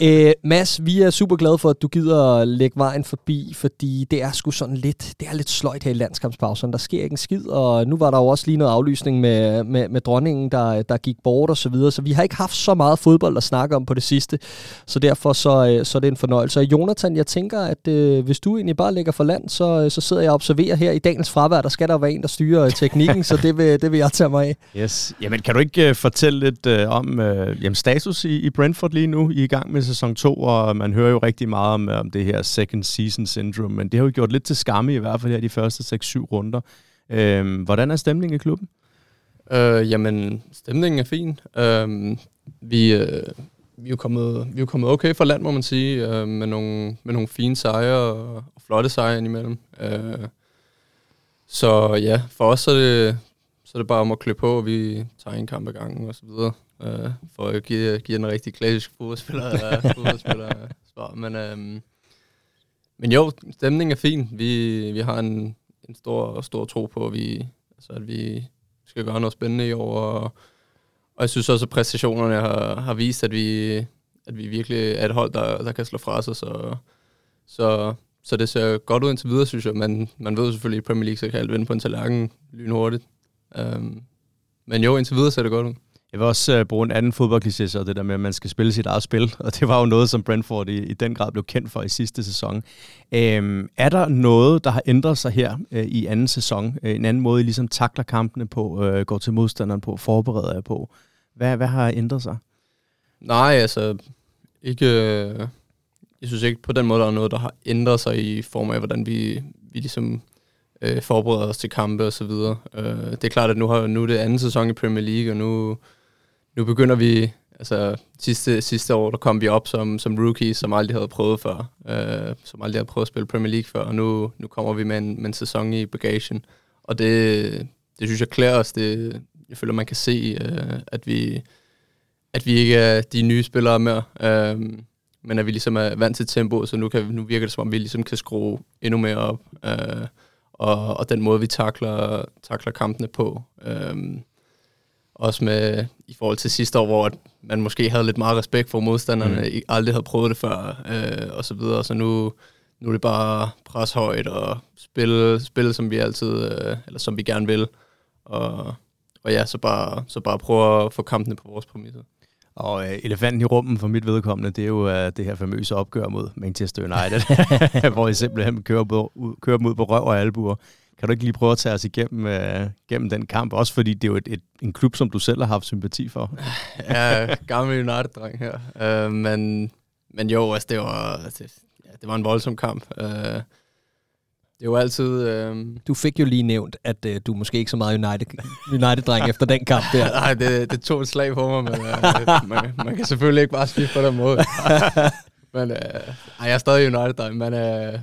Æ, Mads, vi er super glade for, at du gider at lægge vejen forbi, fordi det er sgu sådan lidt, det er lidt sløjt her i landskampspausen. Der sker ikke en skid, og nu var der jo også lige noget aflysning med, med, med dronningen, der, der gik bort og så videre, så vi har ikke haft så meget fodbold at snakke om på det sidste, så derfor så, øh, så er det en fornøjelse. Og Jonathan, jeg tænker, at øh, hvis du egentlig bare lægger for land, så, øh, så sidder jeg og observerer her i dagens fravær, der skal der være en, der styrer øh, teknikken, så det vil, det vil jeg tage mig af. Yes. Jamen, kan du ikke uh, fortælle lidt uh, om uh, jamen, status i, i Brentford lige nu? I er i gang med sæson 2, og man hører jo rigtig meget om, om det her second season syndrome, men det har jo gjort lidt til skamme i hvert fald her de første 6-7 runder. Øh, hvordan er stemningen i klubben? Øh, jamen, stemningen er fin. Øh, vi, øh, vi, er jo kommet, vi er jo kommet okay for land, må man sige, øh, med, nogle, med nogle fine sejre og, og flotte sejre indimellem. Øh, så ja, for os så er det, så er det bare om at klø på, og vi tager en kamp ad gangen og så videre, øh, for at give, give en rigtig klassisk fodboldspiller, øh, fodboldspiller øh, svar. Men, øh, men jo, stemningen er fin. Vi, vi har en, en stor, stor tro på, at vi, altså, at vi skal gøre noget spændende i år, og, og jeg synes også, at præstationerne har, har vist, at vi, at vi virkelig er et hold, der, der kan slå fra sig, så, så, så det ser godt ud indtil videre, synes jeg. Man, man ved selvfølgelig, at i Premier League, så kan alt vinde på en tallerken lynhurtigt. Um, men jo, indtil videre ser det godt ud. Jeg vil også øh, bruge en anden fodboldkliché, så det der med, at man skal spille sit eget spil, og det var jo noget, som Brentford i, i den grad blev kendt for i sidste sæson. Øhm, er der noget, der har ændret sig her øh, i anden sæson? Øh, en anden måde, I ligesom takler kampene på, øh, går til modstanderen på, forbereder jer på? Hvad, hvad har ændret sig? Nej, altså ikke... Øh, jeg synes ikke på den måde, der er noget, der har ændret sig i form af, hvordan vi, vi ligesom øh, forbereder os til kampe og så videre. Øh, det er klart, at nu, har, nu er det anden sæson i Premier League, og nu, nu begynder vi... Altså, sidste, sidste år, der kom vi op som, som rookies, som aldrig havde prøvet før. Øh, som aldrig havde prøvet at spille Premier League før, og nu, nu kommer vi med en, med en sæson i bagagen. Og det, det synes jeg klæder os. Det, jeg føler, man kan se, øh, at vi at vi ikke er de nye spillere mere, øh, men at vi ligesom er vant til tempo, så nu, kan, nu virker det som om, vi ligesom kan skrue endnu mere op, øh, og, og den måde, vi takler, takler kampene på. Øh, også med i forhold til sidste år, hvor man måske havde lidt meget respekt for modstanderne, mm. aldrig havde prøvet det før, øh, og så videre. Så nu, nu er det bare pres højt og spille, spille som vi altid, øh, eller som vi gerne vil. Og, og ja, så bare, så bare prøve at få kampene på vores præmisser. Og øh, elefanten i rummet for mit vedkommende, det er jo øh, det her famøse opgør mod Manchester United, hvor I simpelthen kører, på, kører dem ud på røv og albuer. Kan du ikke lige prøve at tage os igennem øh, gennem den kamp? Også fordi det er jo et, et, en klub, som du selv har haft sympati for. ja, gammel United-dreng her. Uh, men, men jo, altså, det, var, altså, ja, det var en voldsom kamp. Uh, det er jo altid... Øh... Du fik jo lige nævnt, at øh, du måske ikke så meget United, United-dreng efter den kamp der. Nej, det, det tog et slag på mig, men øh, man, man kan selvfølgelig ikke bare skifte på den måde. men øh, ej, jeg er stadig United-dreng, men, øh,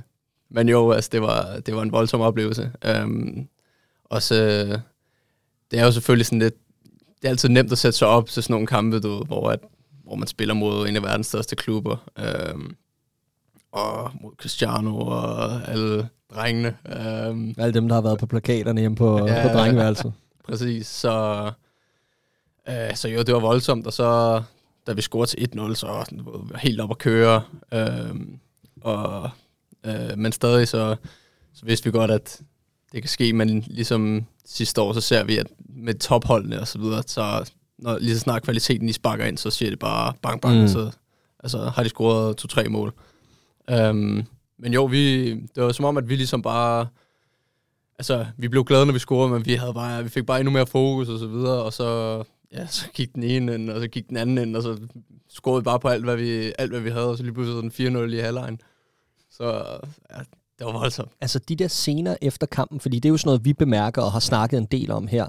men jo, altså, det, var, det var en voldsom oplevelse. Um, og så, det er jo selvfølgelig sådan lidt... Det er altid nemt at sætte sig op til sådan nogle kampe, du, hvor, at, hvor man spiller mod en af verdens største klubber. Um, og mod Cristiano og alle drengene. Um, Alle dem, der har været på plakaterne hjemme på, ja, på drengeværelset. Præcis, så, uh, så jo, det var voldsomt, og så da vi scorede til 1-0, så var helt op at køre. Uh, og, uh, men stadig så, så vidste vi godt, at det kan ske, men ligesom sidste år, så ser vi, at med topholdene og så videre, så når lige så snart kvaliteten i sparker ind, så siger det bare bang bang, mm. så altså, har de scoret to-tre mål. Um, men jo, vi, det var som om, at vi ligesom bare... Altså, vi blev glade, når vi scorede, men vi, havde bare, vi fik bare endnu mere fokus og så videre, og så, ja, så gik den ene ind, og så gik den anden ind, og så scorede vi bare på alt, hvad vi, alt, hvad vi havde, og så lige pludselig den 4-0 i halvlejen. Så ja, det var voldsomt. Altså de der scener efter kampen, fordi det er jo sådan noget, vi bemærker og har snakket en del om her.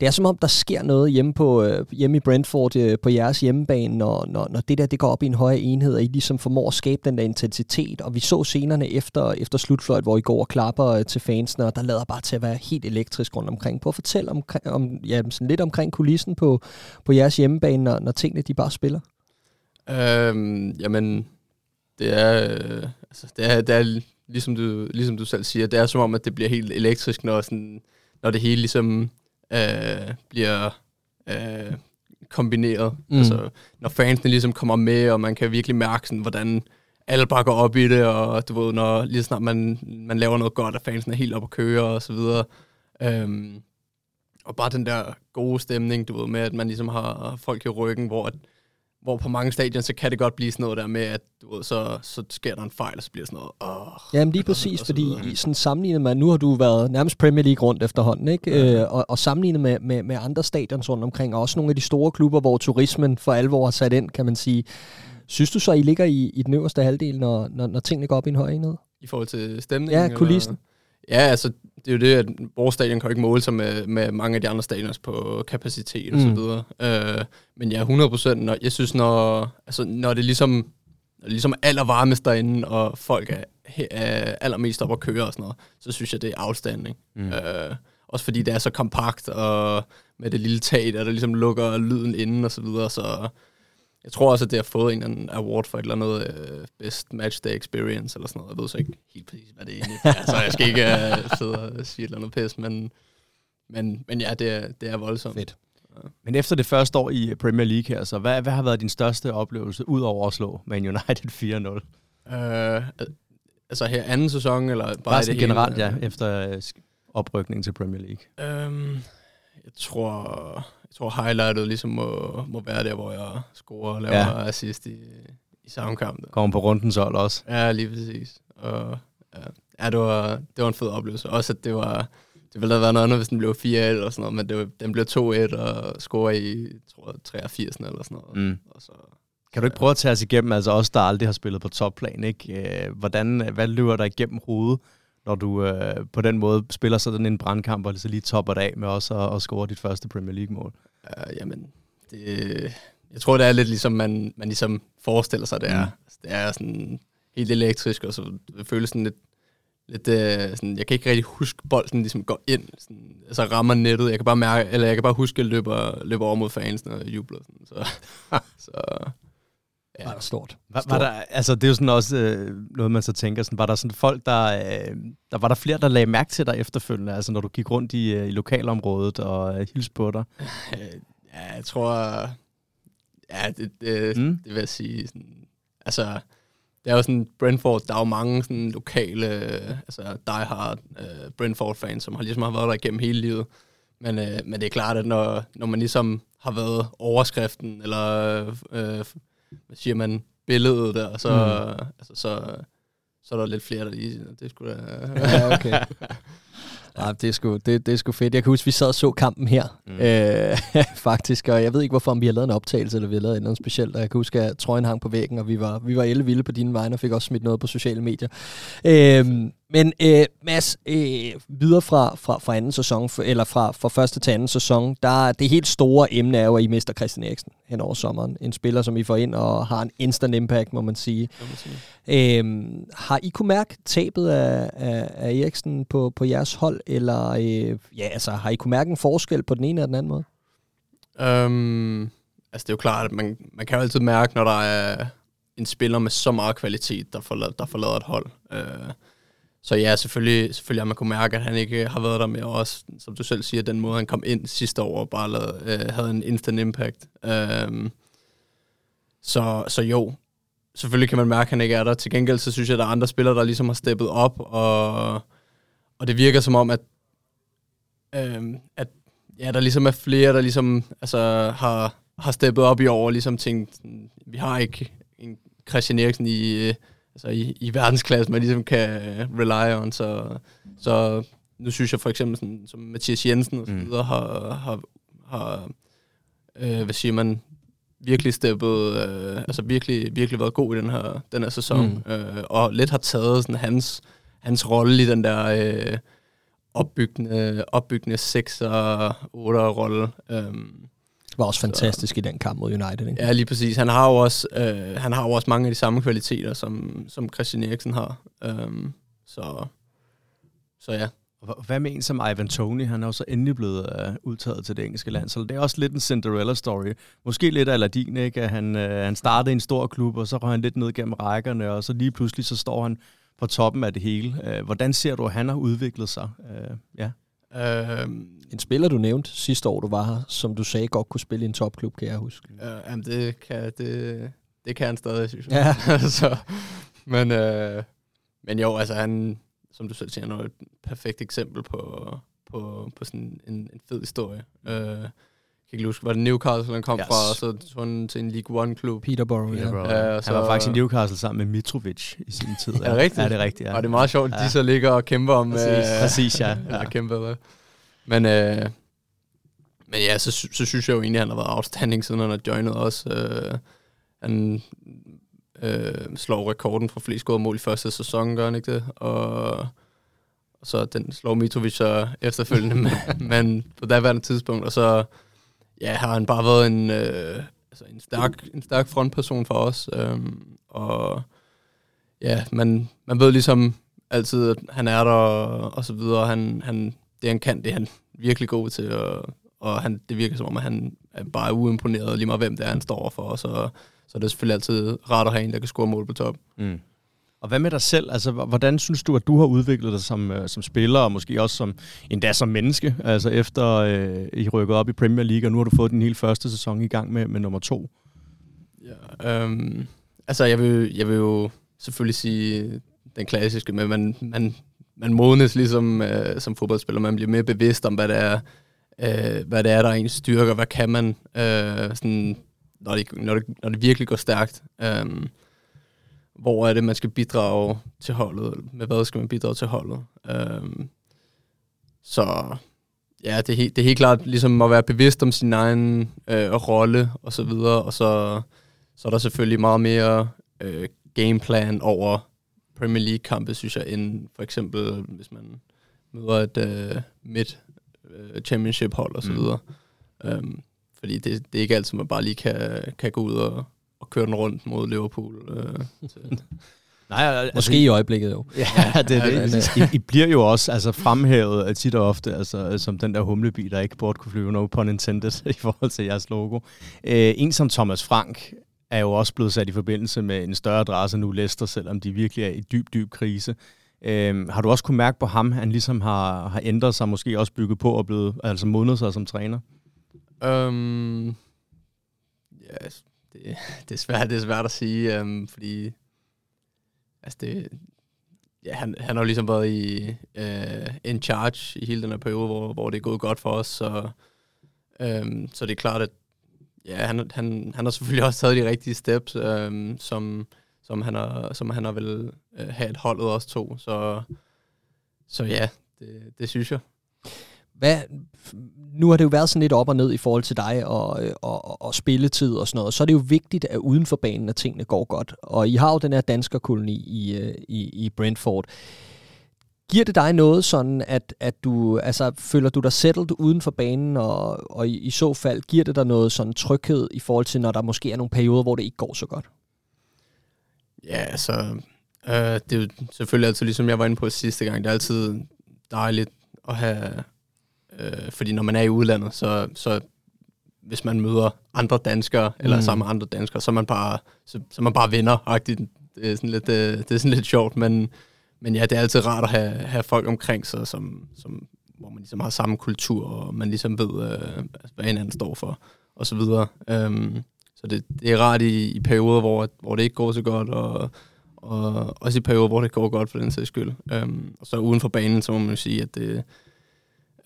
Det er som om, der sker noget hjemme, på, øh, hjemme i Brentford øh, på jeres hjemmebane, når, når, når det der det går op i en højere enhed, og I ligesom formår at skabe den der intensitet. Og vi så scenerne efter, efter slutfløjt, hvor I går og klapper øh, til fansene, og der lader bare til at være helt elektrisk rundt omkring. Prøv at fortælle om, om, ja, sådan lidt omkring kulissen på, på jeres hjemmebane, når, når tingene de bare spiller. Øhm, jamen, det er, øh, altså, det er, det er ligesom, du, ligesom du selv siger, det er som om, at det bliver helt elektrisk, når, sådan, når det hele ligesom øh, bliver øh, kombineret. Mm. Altså, når fansene ligesom kommer med, og man kan virkelig mærke, sådan, hvordan alle bare går op i det, og du ved, når lige snart man, man laver noget godt, at fansen er helt op at køre, og så videre. Øhm, og bare den der gode stemning, du ved, med at man ligesom har folk i ryggen, hvor, at, hvor på mange stadion, så kan det godt blive sådan noget der med, at du ved, så, så sker der en fejl, og så bliver sådan noget, åh, Jamen lige præcis, så fordi videre. i sådan sammenlignet med, nu har du været nærmest Premier League rundt efterhånden, ikke? Øh, og, og sammenlignet med, med, med andre stadions rundt omkring, og også nogle af de store klubber, hvor turismen for alvor har sat ind, kan man sige. Synes du så, I ligger i, i den øverste halvdel, når, når, når tingene går op i en høj enhed? I forhold til stemningen? Ja, kulissen. Eller? Ja, altså, det er jo det, at vores stadion kan jo ikke måle sig med, med mange af de andre stadions på kapacitet og så Mm. videre. Øh, men ja, 100% når, jeg synes, når, altså, når det ligesom, når det ligesom er allervarmest derinde, og folk er, er allermest op at køre og sådan noget, så synes jeg, det er outstanding. Mm. Øh, også fordi det er så kompakt, og med det lille tag, der, der ligesom lukker lyden inden og så videre, så jeg tror også, at det har fået en eller anden award for et eller andet uh, Best Match Day Experience eller sådan noget. Jeg ved så ikke helt præcis, hvad det er egentlig. altså, jeg skal ikke uh, sidde og sige et eller andet pis, men, men, men ja, det er, det er voldsomt. Fedt. Men efter det første år i Premier League her, så hvad, hvad har været din største oplevelse, ud over at slå Man United 4-0? Uh, altså her anden sæson, eller bare, Bare det hele? generelt, ja, efter øh, oprykningen til Premier League. Um, jeg tror, jeg tror highlightet ligesom må, må være der, hvor jeg scorer og laver Ja. assist i, i samme kamp. Kommer på rundens hold også. Ja, lige præcis. Og, ja, ja det, var, det var en fed oplevelse. Også at det var... Det ville have været noget andet, hvis den blev 4-1 eller sådan noget, men det var, den blev 2-1 og scorer i, tror jeg, 83 eller sådan noget. Mm. Og så, Kan du ikke prøve at tage os igennem, altså os, der aldrig har spillet på topplan, ikke? Øh, Hvordan, hvad løber der igennem hovedet, når du øh, på den måde spiller sådan en brandkamp, og så lige topper det af med også at, at score dit første Premier League-mål? uh, jamen, det, jeg tror, det er lidt ligesom, man, man ligesom forestiller sig, det er. Mm. Det er sådan helt elektrisk, og så det føles sådan lidt, lidt øh, sådan, jeg kan ikke rigtig huske bolden ligesom går ind, sådan, altså rammer nettet. Jeg kan bare mærke, eller jeg kan bare huske, at jeg løber, løber over mod fansen og jubler. Sådan, så, så, Ja. Var stort. Var, var der, altså, det er jo sådan også øh, noget, man så tænker, sådan, var der sådan folk, der, øh, der var der flere, der lagde mærke til dig efterfølgende, altså når du gik rundt i, øh, i lokalområdet og øh, hilste på dig? Øh, ja, jeg tror... Ja, det, det, Mm. det vil jeg sige. Sådan, altså, det er jo sådan, Brentford, der er jo mange sådan lokale, øh, altså diehard uh, Brentford-fans, som har ligesom har været der igennem hele livet. Men, øh, men det er klart, at når, når man ligesom har været overskriften, eller øh, hvad siger man, billedet der, så, Mm. altså, så, så er der lidt flere, der lige, det skulle da... Ja, okay. Ja, det, er sgu, det, det er sgu fedt. Jeg kan huske, vi sad og så kampen her, mm. øh, faktisk, og jeg ved ikke, hvorfor om vi har lavet en optagelse, eller vi har lavet noget specielt, og jeg kan huske, at trøjen hang på væggen, og vi var, vi var elle vilde på dine vegne, og fik også smidt noget på sociale medier. Øh, men øh, Mads, øh, videre fra, fra, fra anden sæson, for, eller fra, fra første til anden sæson, der det helt store emne er jo, at I mister Christian Eriksen hen over sommeren. En spiller, som I får ind og har en instant impact, må man sige. må sige. Øhm, har I kunne mærke tabet af, af, af Eriksen på, på jeres hold, eller øh, ja, altså, har I kunne mærke en forskel på den ene eller den anden måde? Um, altså det er jo klart, at man, man kan jo altid mærke, når der er en spiller med så meget kvalitet, der forlader, der forlader et hold. Uh, så ja, selvfølgelig, selvfølgelig har man kunne mærke, at han ikke øh, har været der med også, som du selv siger, den måde, han kom ind sidste år og bare lavede, øh, havde en instant impact. Øhm, så, så jo, selvfølgelig kan man mærke, at han ikke er der. Til gengæld, så synes jeg, at der er andre spillere, der ligesom har steppet op, og, og det virker som om, at, øhm, at ja, der ligesom er flere, der ligesom altså, har, har steppet op i år, og ligesom tænkt, mm, vi har ikke en Christian Eriksen i, øh, altså i, i verdensklasse, man ligesom kan øh, rely on, så, så nu synes jeg for eksempel, sådan, som Mathias Jensen og så Mm. videre, har, har, har øh, hvad siger man, virkelig steppet, øh, altså virkelig, virkelig været god i den her, den her sæson, mm. øh, og lidt har taget sådan hans, hans rolle i den der øh, opbyggende, opbyggende 6 og 8 rolle. Det var også fantastisk så. i den kamp mod United, ikke? ja, lige præcis. Han har jo også, øh, han har jo også mange af de samme kvaliteter, som, som Christian Eriksen har. Øhm, så, så ja. Hvad med en som Ivan Tony? Han er jo så endelig blevet uh, udtaget til det engelske land, så det er også lidt en Cinderella-story. Måske lidt af Aladdin, ikke? At han, uh, han startede i en stor klub, og så røg han lidt ned gennem rækkerne, og så lige pludselig så står han på toppen af det hele. Uh, hvordan ser du, at han har udviklet sig? Uh, ja. Øhm, En spiller, du nævnte sidste år, du var her, som du sagde godt kunne spille i en topklub, kan jeg huske. Øh, jamen, det kan, det, det kan han stadig, synes jeg. Ja. så, men, øh, men jo, altså han, som du selv siger, han er et perfekt eksempel på, på, på sådan en, en fed historie. Øh, jeg kan ikke huske, var det Newcastle, han kom Yes. fra, og så tog han til en League One-klub. Peterborough, ja. Peterborough. Ja, Han så- var faktisk i Newcastle sammen med Mitrovic i sin tid. Er det rigtigt? Ja, det er rigtigt, ja. Og det er meget sjovt, Ja. de så ligger og kæmper om... Præcis, øh, præcis, ja. Ja. kæmper, hvad? Men, øh, men ja, så, så synes jeg jo egentlig, at han har været outstanding, siden han har joinet os. Øh, han øh, slår rekorden for flest gode mål i første sæson, gør han ikke det? Og, og så den slår Mitrovic så efterfølgende, men, men på daværende tidspunkt, og så ja, har han bare været en, øh, altså en, stærk, en stærk frontperson for os. Øh, og ja, man, man ved ligesom altid, at han er der og, og så videre. Han, han, det han kan, det er han virkelig god til, og, og han, det virker som om, at han er bare uimponeret lige meget, hvem det er, han står for. Og så, så er det selvfølgelig altid rart at have en, der kan score mål på top. Mm. Og hvad med dig selv? Altså, hvordan synes du, at du har udviklet dig som, øh, som spiller, og måske også som, endda som menneske? Altså efter øh, I rykket op i Premier League, og nu har du fået din hele første sæson i gang med, med nummer to. Ja, øhm, altså, jeg vil, jeg vil jo selvfølgelig sige den klassiske, men man, man, man modnes ligesom øh, som fodboldspiller. Man bliver mere bevidst om, hvad det er, øh, hvad det er, der er ens styrker. Hvad kan man, øh, sådan, når, det, når, det, når det virkelig går stærkt. Øh, hvor er det, man skal bidrage til holdet? Med hvad skal man bidrage til holdet? Øh, så ja, det er, helt, det er helt klart ligesom at være bevidst om sin egen øh, rolle og så videre, og så, så er der selvfølgelig meget mere øh, gameplan over Premier League-kampe, synes jeg, end for eksempel, hvis man møder et øh, mid øh, championship-hold og så Mm. videre. Um, fordi det, det er ikke altid, man bare lige kan, kan gå ud og, og køre den rundt mod Liverpool. Øh, til, Nej, altså, Måske i øjeblikket jo. Ja, det er Ja, det. I, I bliver jo også altså, fremhævet tit og ofte altså, som den der humlebi, der ikke burde kunne flyve, no pun intended, i forhold til jeres logo. Øh, en som Thomas Frank er jo også blevet sat i forbindelse med en større adresse nu, Leicester, selvom de virkelig er i dyb, dyb krise. Øhm, har du også kunne mærke på ham, at han ligesom har, har ændret sig, måske også bygget på og blevet, altså modnet sig som træner? Um, ja, altså, det, det, er svært, det er svært at sige, um, fordi altså det, ja, han, han har jo ligesom været i uh, in charge i hele den her periode, hvor, hvor det er gået godt for os, så, um, så det er klart, at ja, han, han, han har selvfølgelig også taget de rigtige steps, um, som, som, han har, som han har vel øh, have et holdet også to, så, så ja, det, det synes jeg. Hvad, nu har det jo været sådan lidt op og ned i forhold til dig og, og, og, og spilletid og sådan noget. Så er det jo vigtigt, at uden for banen, at tingene går godt. Og I har jo den her danskerkoloni i, øh, i, i Brentford. Giver det dig noget sådan, at, at du, altså, føler du dig settled uden for banen, og, og i, i så fald giver det dig noget sådan tryghed i forhold til, når der måske er nogle perioder, hvor det ikke går så godt? Ja, altså, øh, det er jo selvfølgelig altid, ligesom jeg var inde på sidste gang, det er altid dejligt at have, øh, fordi når man er i udlandet, så, så hvis man møder andre danskere, eller Mm. sammen med andre danskere, så er man bare, så, så er man bare venner -agtigt. Det er sådan lidt, øh, det er sådan lidt sjovt, men, men ja, det er altid rart at have, have folk omkring sig, som, som, hvor man ligesom har samme kultur, og man ligesom ved, øh, hvad hinanden står for, og så videre. Øhm, så det, det er rart i, i perioder, hvor, hvor det ikke går så godt, og, og også i perioder, hvor det går godt for den sags skyld. Øhm, og så uden for banen, så må man jo sige, at det,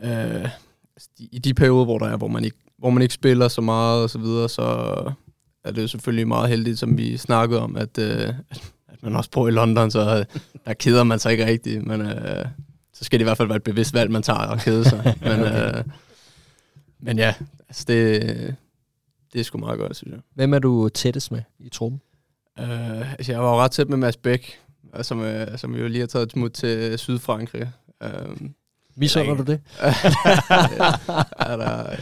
øh, altså, i de perioder, hvor der er, hvor man ikke, hvor man ikke spiller så meget og så videre, så er det jo selvfølgelig meget heldigt, som vi snakkede om, at, øh, at man også bor i London, så øh, der keder man sig ikke rigtigt, men øh, så skal det i hvert fald være et bevidst valg, man tager at kede sig. Men, øh, men ja, altså det, det er sgu meget godt, synes jeg. Hvem er du tættest med i truppen? Uh, altså, jeg var jo ret tæt med Mads Bæk, øh, som, uh, som jo lige har taget et smut til Sydfrankrig. Uh, Misunder du det? er der,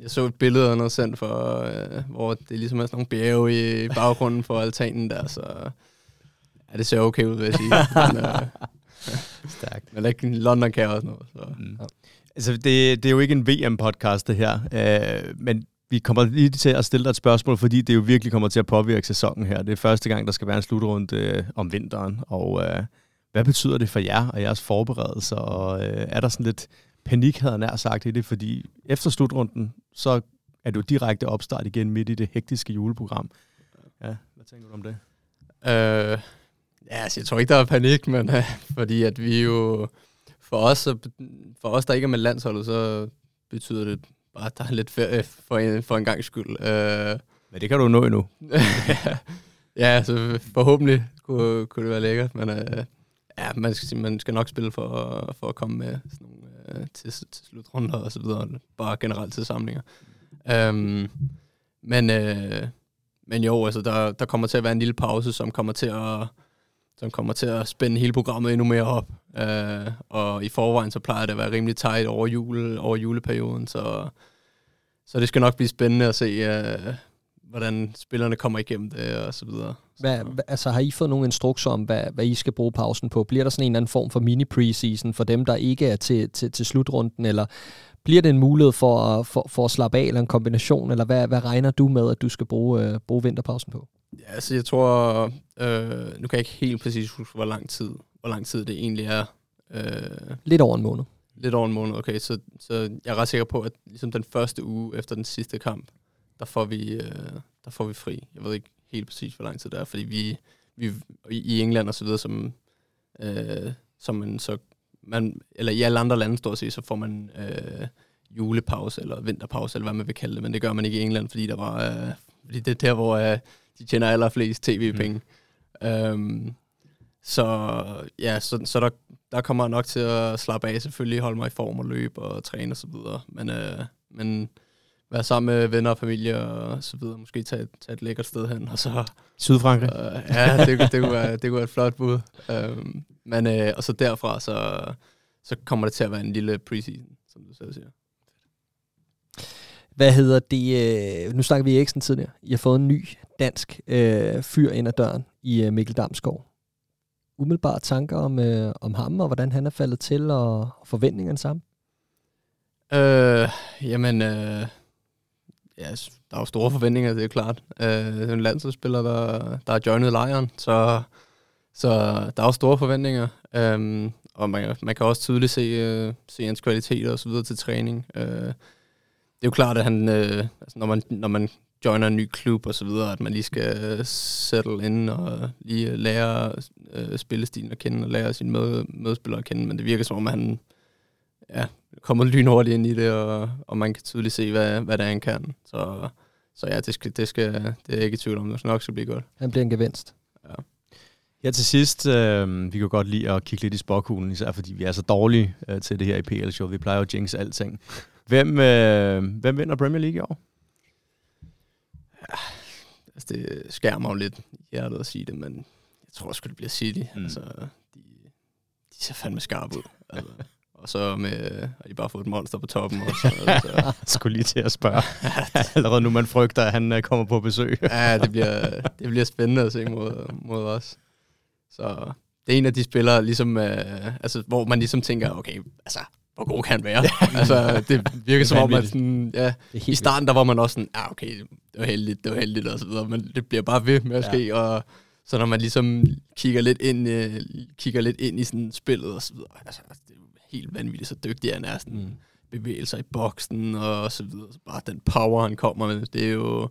jeg så et billede, han havde sendt for, uh, hvor det ligesom er sådan nogle bjerge i baggrunden for altanen der, så ja, det ser okay ud, vil jeg sige. Men, uh, Stærkt. Men ikke London kan også noget. Så. Mm. Altså, det, det er jo ikke en VM-podcast, det her, øh, men vi kommer lige til at stille dig et spørgsmål, fordi det jo virkelig kommer til at påvirke sæsonen her. Det er første gang, der skal være en slutrunde øh, om vinteren, og øh, hvad betyder det for jer og jeres forberedelser? Og øh, er der sådan lidt panik, havde nær sagt i det, fordi efter slutrunden, så er det jo direkte opstart igen midt i det hektiske juleprogram. Ja, hvad tænker du om det? Øh, ja, altså, jeg tror ikke, der er panik, men øh, fordi at vi jo... For os, så- for os, der ikke er med landsholdet, så betyder det bare, at der er lidt ferie for en, for en gang skyld. Øh, Men det kan du nå endnu. ja, altså forhåbentlig kunne, kunne det være lækkert, men øh, ja, man skal, man skal nok spille for, for at komme med sådan nogle, øh, til, til slutrunder og så videre, bare generelt til samlinger. Um, men, øh, men jo, altså der, der kommer til at være en lille pause, som kommer til at som kommer til at spænde hele programmet endnu mere op. Uh, og i forvejen så plejer det at være rimelig tight over, jule, over juleperioden, så, så det skal nok blive spændende at se, uh, hvordan spillerne kommer igennem det og så videre. Hvad, altså, har I fået nogle instrukser om, hvad, hvad I skal bruge pausen på? Bliver der sådan en eller anden form for mini-preseason for dem, der ikke er til, til, til slutrunden, eller bliver det en mulighed for, at- for, for at slappe af, eller en kombination, eller hvad, hvad regner du med, at du skal bruge, øh, bruge vinterpausen på? Ja, altså jeg tror, øh, nu kan jeg ikke helt præcis huske, hvor lang tid, hvor lang tid det egentlig er. Øh, Lidt over en måned. lidt over en måned, okay. Så, så jeg er ret sikker på, at ligesom den første uge efter den sidste kamp, der får vi, øh, der får vi fri. Jeg ved ikke helt præcis, hvor lang tid det er, fordi vi, vi i i England og så videre, som, øh, som man så, man, eller i alle andre lande stort set, så får man øh, julepause eller vinterpause, eller hvad man vil kalde det, men det gør man ikke i England, fordi der var, øh, fordi det er der, hvor øh, de tjener allerflest tv-penge. Mm. Øhm, så ja, så, så der, der kommer jeg nok til at slappe af, selvfølgelig holde mig i form og løbe og træne og så videre. Men, øh, men være sammen med venner og familie og så videre. Måske tage, tage et lækkert sted hen. Og så, Sydfrankrig? øh, ja, det, det, kunne være, det kunne være et flot bud. Øhm, men, øh, og så derfra, så, så kommer det til at være en lille preseason, som du selv siger. Hvad hedder det? Øh, nu snakker vi Eriksen tidligere. I har fået en ny dansk øh, fyr ind ad døren i øh, Mikkel Damsgaard. Umiddelbare tanker om, øh, om ham, og hvordan han er faldet til, og, og forventningerne sammen? Øh, jamen, øh, ja, der er jo store forventninger, det er klart. Øh, det er en landsholdsspiller, der, der er joinet lejren, så, så der er jo store forventninger. Øh, og man, man kan også tydeligt se, øh, se hans kvaliteter og så videre til træning. Øh, det er jo klart, at han, øh, altså når, man, når man joiner en ny klub og så videre, at man lige skal øh, settle ind og lige øh, lære øh, spillestilen at kende og lære sine med, medspillere at kende. Men det virker som om, at han ja, kommer lynhurtigt ind i det, og, og man kan tydeligt se, hvad, hvad det er, han kan. Så, så ja, det, skal, det, skal, det er jeg ikke i tvivl om. Det nok skal blive godt. Han bliver en gevinst. Ja. Her til sidst, øh, vi kan godt lide at kigge lidt i spokhulen, især fordi vi er så dårlige øh, til det her i PL-show. Vi plejer jo at jinx alting. Hvem, øh, hvem vinder Premier League i år? Altså, det skærer mig jo lidt i hjertet at sige det, men jeg tror sgu, det bliver City. Mm. Altså, de, de ser fandme skarpe ud. Altså. og så med, har de bare fået et monster på toppen også. Altså, skulle lige til at spørge. Allerede nu man frygter, at han øh, kommer på besøg. ja, det bliver, det bliver spændende at se mod, mod os. Så det er en af de spillere, ligesom, øh, altså, hvor man ligesom tænker, okay, altså, hvor god kan han være? altså, det virker som om, at sådan, ja, i starten, der var man også sådan, ja, okay, det var heldigt, det var heldigt og så videre, men det bliver bare ved med at ske, ja. og så når man ligesom kigger lidt ind, øh, kigger lidt ind i sådan spillet og så videre, altså, det er jo helt vanvittigt, så dygtig han er, sådan, mm. bevægelser i boksen og så videre, så bare den power, han kommer med, det er jo,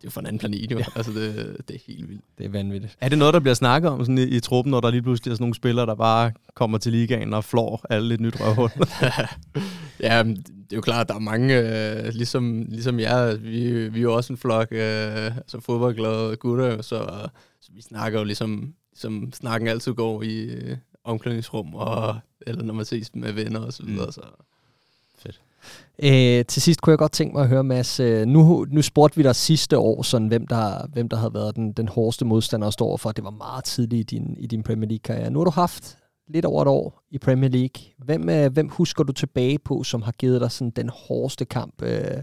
det er jo fra en anden planet, jo. Ja. altså det, det er helt vildt. Det er vanvittigt. Er det noget, der bliver snakket om sådan i, i truppen, når der lige pludselig er sådan nogle spillere, der bare kommer til ligaen og flår alle et nyt røvhul? ja, det er jo klart, der er mange, øh, ligesom, ligesom jer, vi, vi er jo også en flok øh, altså fodboldglade gutter, så, så vi snakker jo ligesom, som snakken altid går i øh, omklædningsrum, og, eller når man ses med venner og så videre. Mm. Så. Øh, til sidst kunne jeg godt tænke mig at høre, Mads, øh, nu, nu spurgte vi dig sidste år, sådan, hvem, der, hvem der havde været den, den hårdeste modstander at stå overfor. Det var meget tidligt i din, i din Premier League-karriere. Nu har du haft lidt over et år i Premier League. Hvem, øh, hvem husker du tilbage på, som har givet dig sådan den hårdeste kamp, øh,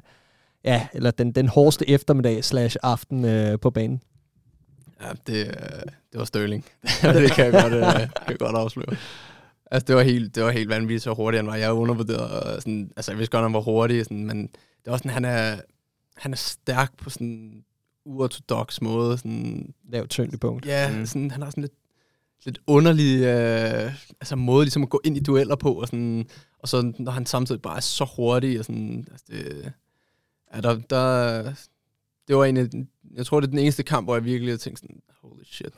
ja, eller den, den hårdeste eftermiddag slash aften øh, på banen? Ja, det, øh, det var Sterling. det kan jeg godt, øh, kan jeg godt afsløre. Altså, det var helt, det var helt vanvittigt, så hurtigt han var. Jeg undervurderet, og sådan, altså, jeg vidste godt, han var hurtig, sådan, men det var sådan, han er, han er stærk på sådan uortodox måde. Sådan, Lav tyngdepunkt. ja, mm. sådan, han har sådan lidt, lidt underlig øh, altså måde ligesom at gå ind i dueller på, og, sådan, og så når han samtidig bare er så hurtig, og sådan, altså det, ja, der, der, det var en af, jeg tror, det er den eneste kamp, hvor jeg virkelig havde tænkt sådan, holy shit.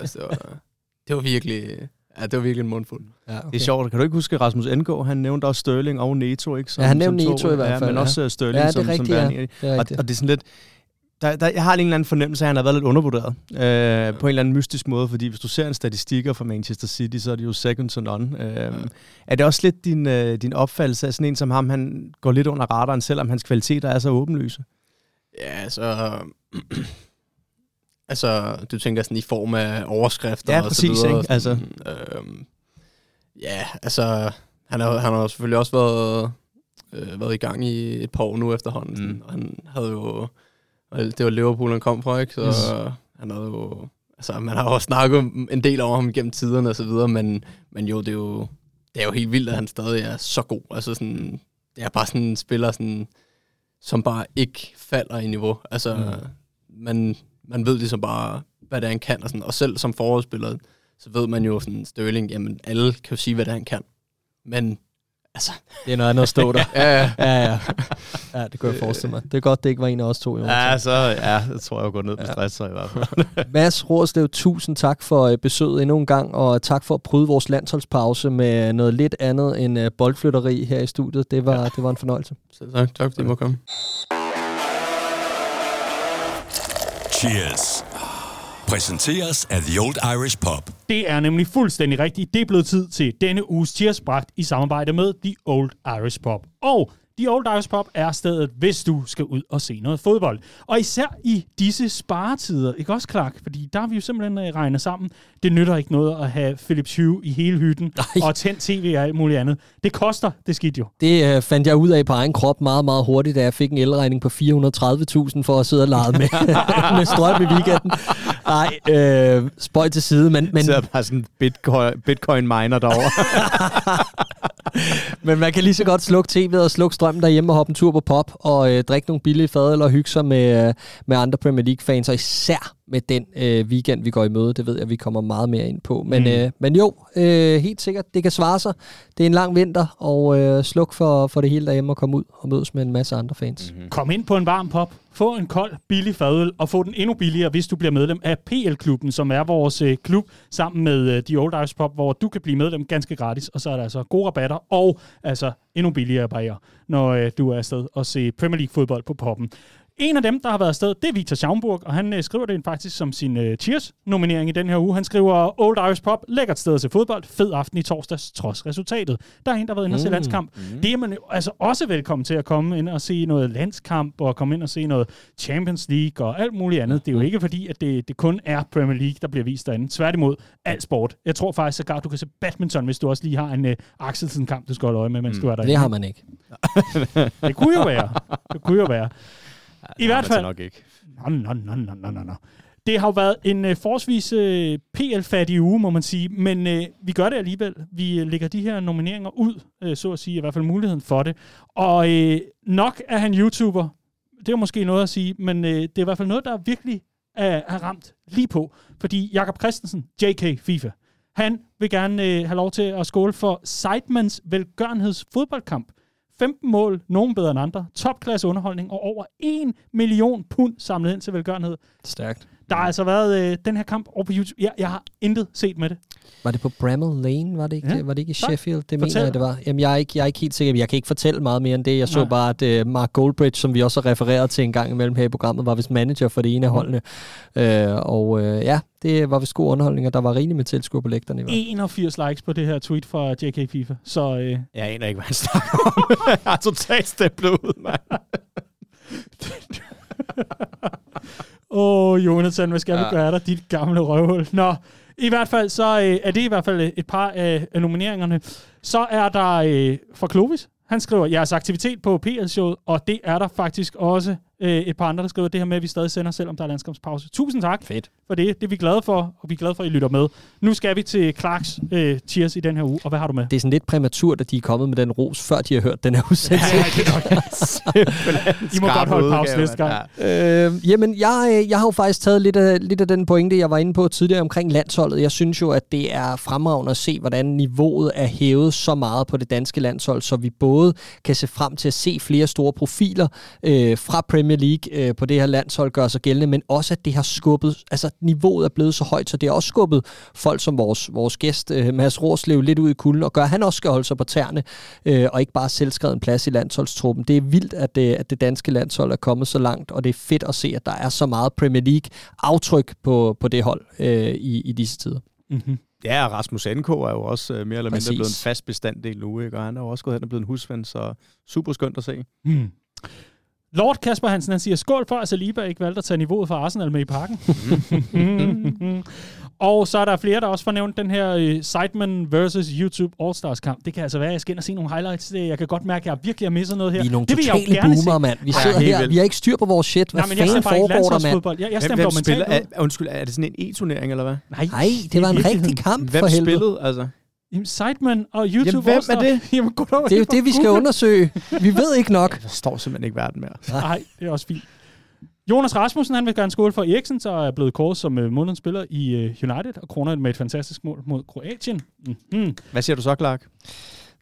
altså, det, var, det var virkelig, ja, det var virkelig en mundfuld. Ja, okay. Det er sjovt. Kan du ikke huske, Rasmus Engård, han nævnte også Sterling og Neto, ikke? Ja, han nævnte Neto i hvert ja, fald, men ja. også øh, Sterling Ja, det er som, rigtigt, som ja. Det er og, rigtigt. og det er sådan lidt... Der, der, jeg har en eller anden fornemmelse af, at han har været lidt undervurderet. Øh, på en eller anden mystisk måde, fordi hvis du ser en statistikker fra Manchester City, så er det jo second to none. Øh, Er det også lidt din, øh, din opfattelse af sådan en som ham, han går lidt under radaren, selvom hans kvaliteter er så åbenlyse? Ja, altså... altså, du tænker sådan i form af overskrifter Ja, og præcis, så videre. ikke? Altså- øhm, ja, altså... Han har, han har selvfølgelig også været, øh, været i gang i et par år nu efterhånden. Mm. Og han havde jo... og Det var Liverpool, han kom fra, ikke? Så Yes. han havde jo... Altså, man har jo snakket en del over ham gennem tiderne og så videre, men, men jo, det er jo, det er jo helt vildt, at han stadig er så god. Altså sådan, det er bare sådan en spiller, sådan, som bare ikke falder i niveau. Altså, mm. man, man ved ligesom bare, hvad det er, han kan. Og, sådan, og selv som forholdsspiller, så ved man jo sådan, Sterling, jamen alle kan jo sige, hvad det er, han kan. Men, altså... Det er noget andet at stå der. ja, ja. ja, ja. Ja, det kunne jeg forestille mig. Det er godt, det ikke var en af os to. Jonas. Ja, så ja, det tror jeg jo går ned på stress, så i hvert fald. Mads Rorslev, tusind tak for øh, besøget endnu en gang, og tak for at bryde vores landsholdspause med noget lidt andet end øh, boldflytteri her i studiet. Det var, ja. det var en fornøjelse. Så tak, tak fordi I må komme. Cheers. Præsenteres af The Old Irish Pub. Det er nemlig fuldstændig rigtigt. Det er blevet tid til denne uges Cheers bragt i samarbejde med The Old Irish Pub. Og The Old Irish Pub er stedet, hvis du skal ud og se noget fodbold. Og især i disse sparetider, ikke også Clark? Fordi der har vi jo simpelthen øh, regnet sammen. Det nytter ikke noget at have Philips Hue i hele hytten Nej. og tændt tv og alt muligt andet. Det koster, det skidt jo. Det øh, fandt jeg ud af på egen krop meget, meget hurtigt, da jeg fik en elregning på 430.000 for at sidde og lege med, med strøm i weekenden. Nej, øh, spøj til side, men, men, Men... Så er bare sådan en bitcoin, bitcoin miner derovre. men man kan lige så godt slukke tv'et og slukke strømmen derhjemme og hoppe en tur på pop og øh, drikke nogle billige fadøl og hygge sig med, øh, med andre Premier League-fans, og især med den øh, weekend, vi går i møde. Det ved jeg, vi kommer meget mere ind på. Men, Mm. øh, men jo, øh, helt sikkert, det kan svare sig. Det er en lang vinter, og øh, sluk for, for det hele derhjemme og komme ud og mødes med en masse andre fans. Mm. Kom ind på en varm pop, få en kold, billig fadøl, og få den endnu billigere, hvis du bliver medlem af PL-klubben, som er vores øh, klub, sammen med øh, The Old Irish Pop, hvor du kan blive medlem ganske gratis, og så er der altså gode rabatter, og altså endnu billigere barriere, når øh, du er afsted og se Premier League-fodbold på poppen. En af dem, der har været afsted, det er Victor Schaumburg, og han øh, skriver det faktisk som sin øh, Cheers-nominering i den her uge. Han skriver, Old Irish Pub, lækkert sted se fodbold, fed aften i torsdags, trods resultatet. Der er en, der har været inde og se Mm. landskamp. Mm. Det er man altså også velkommen til at komme ind og se noget landskamp, og komme ind og se noget Champions League og alt muligt andet. Det er jo ikke fordi, at det, det kun er Premier League, der bliver vist derinde. Tværtimod, alt sport. Jeg tror faktisk sågar, du kan se badminton, hvis du også lige har en uh, Axelsen-kamp, du skal holde øje med, mens mm. du er derinde. Det har man ikke. Det kunne jo være. Det kunne jo være. I hvert fald... nok ikke. Nå, nå, nå, nå, nå, nå, nå. Det har jo været en uh, forholdsvis uh, PL-fattig uge, må man sige, men uh, vi gør det alligevel. Vi uh, lægger de her nomineringer ud, uh, så at sige, i hvert fald muligheden for det. Og uh, nok er han YouTuber. Det er måske noget at sige, men uh, det er i hvert fald noget, der virkelig er, er ramt lige på. Fordi Jakob Christensen, JK FIFA, han vil gerne uh, have lov til at skåle for Seidmans velgørenheds fodboldkamp. 15 mål, nogen bedre end andre, topklasse underholdning og over 1 million pund samlet ind til velgørenhed. Stærkt. Der har altså været øh, den her kamp over på YouTube. Jeg, jeg har intet set med det. Var det på Bramall Lane? Var det ikke, Ja. var det ikke i. Sheffield? Det Fortæl. mener jeg, det var. Jamen, jeg er, ikke, jeg er ikke helt sikker. Jeg kan ikke fortælle meget mere end det. Jeg så Nej. bare, at uh, Mark Goldbridge, som vi også har refereret til en gang imellem her i programmet, var vist manager for det ene af Mhm. holdene. Uh, og uh, ja, det var vist god underholdning, og der var rigeligt med tilskuer på lægterne. i hvert fald. 81 likes på det her tweet fra JK FIFA. Så øh, Jeg aner ikke, hvad han snakker om. jeg har totalt stemplet ud, mand. Åh, oh, Jonathan, hvad skal ja. Vi gøre dig, dit gamle røvhul? Nå, i hvert fald, så øh, er det i hvert fald et par af, af nomineringerne. Så er der øh, fra Clovis. Han skriver, jeres aktivitet på PL-showet, og det er der faktisk også øh, et par andre, der skriver det her med, at vi stadig sender, selvom der er landskampspause. Tusind tak Fedt. for det. Det er vi glade for, og vi er glade for, at I lytter med. Nu skal vi til Clarks øh, Cheers i den her uge, og hvad har du med? Det er sådan lidt præmaturt, at de er kommet med den ros, før de har hørt den her udsendelse. Ja, nok. I må godt holde pause næste gang. Ja. Øh, jamen, jeg, øh, jeg har jo faktisk taget lidt af, lidt af den pointe, jeg var inde på tidligere omkring landsholdet. Jeg synes jo, at det er fremragende at se, hvordan niveauet er hævet så meget på det danske landshold, så vi både kan se frem til at se flere store profiler øh, fra Premier League øh, på det her landshold gøre sig gældende, men også at det har skubbet, altså niveauet er blevet så højt, så det har også skubbet folk som vores, vores gæst, øh, Mads Rorslev, lidt ud i kulden, og gør, at han også skal holde sig på tæerne, øh, og ikke bare selvskrevet en plads i landsholdstruppen. Det er vildt, at det, at det danske landshold er kommet så langt, og det er fedt at se, at der er så meget Premier League-aftryk på, på det hold øh, i, i disse tider. Mm-hmm. Ja, og Rasmus NK er jo også øh, mere eller mindre Præcis. blevet en fast bestanddel nu, ikke? og han er jo også gået hen og blevet en husven, så super skønt at se. Hmm. Lord Kasper Hansen, han siger, skål for, at Saliba ikke valgte at tage niveauet for Arsenal med i parken. og så er der flere, der også får nævnt den her uh, Sidemen versus YouTube All-Stars kamp. Det kan altså være, at jeg skal ind og se nogle highlights. Det- Jeg kan godt mærke, at jeg virkelig har misset noget her. Vi er nogle det vil jeg jo totale gerne boomer, se. mand. Vi Ja, sidder helt her, vildt. vi har ikke styr på vores shit. Hvad Nej, men jeg fanden foregår der, mand? landsholdsfodbold. Jeg, jeg Hvem, stemmer hvem spiller? Er, undskyld, er det sådan en e-turnering, eller hvad? Nej, Nej, det var en rigtig kamp Hvem for helvede. spillede, altså? Jamen, Sidemen og YouTube Jamen, hvem er det? Jamen, Det er jo det, vi skal undersøge. Vi ved ikke nok. Jeg forstår simpelthen ikke verden mere. Nej, det er også fint. Jonas Rasmussen, han vil gerne skåle for Eriksen, så er blevet kåret som uh, månedens spiller i uh, United, og kroner med et fantastisk mål mod Kroatien. Mm-hmm. Hvad siger du så, Clark?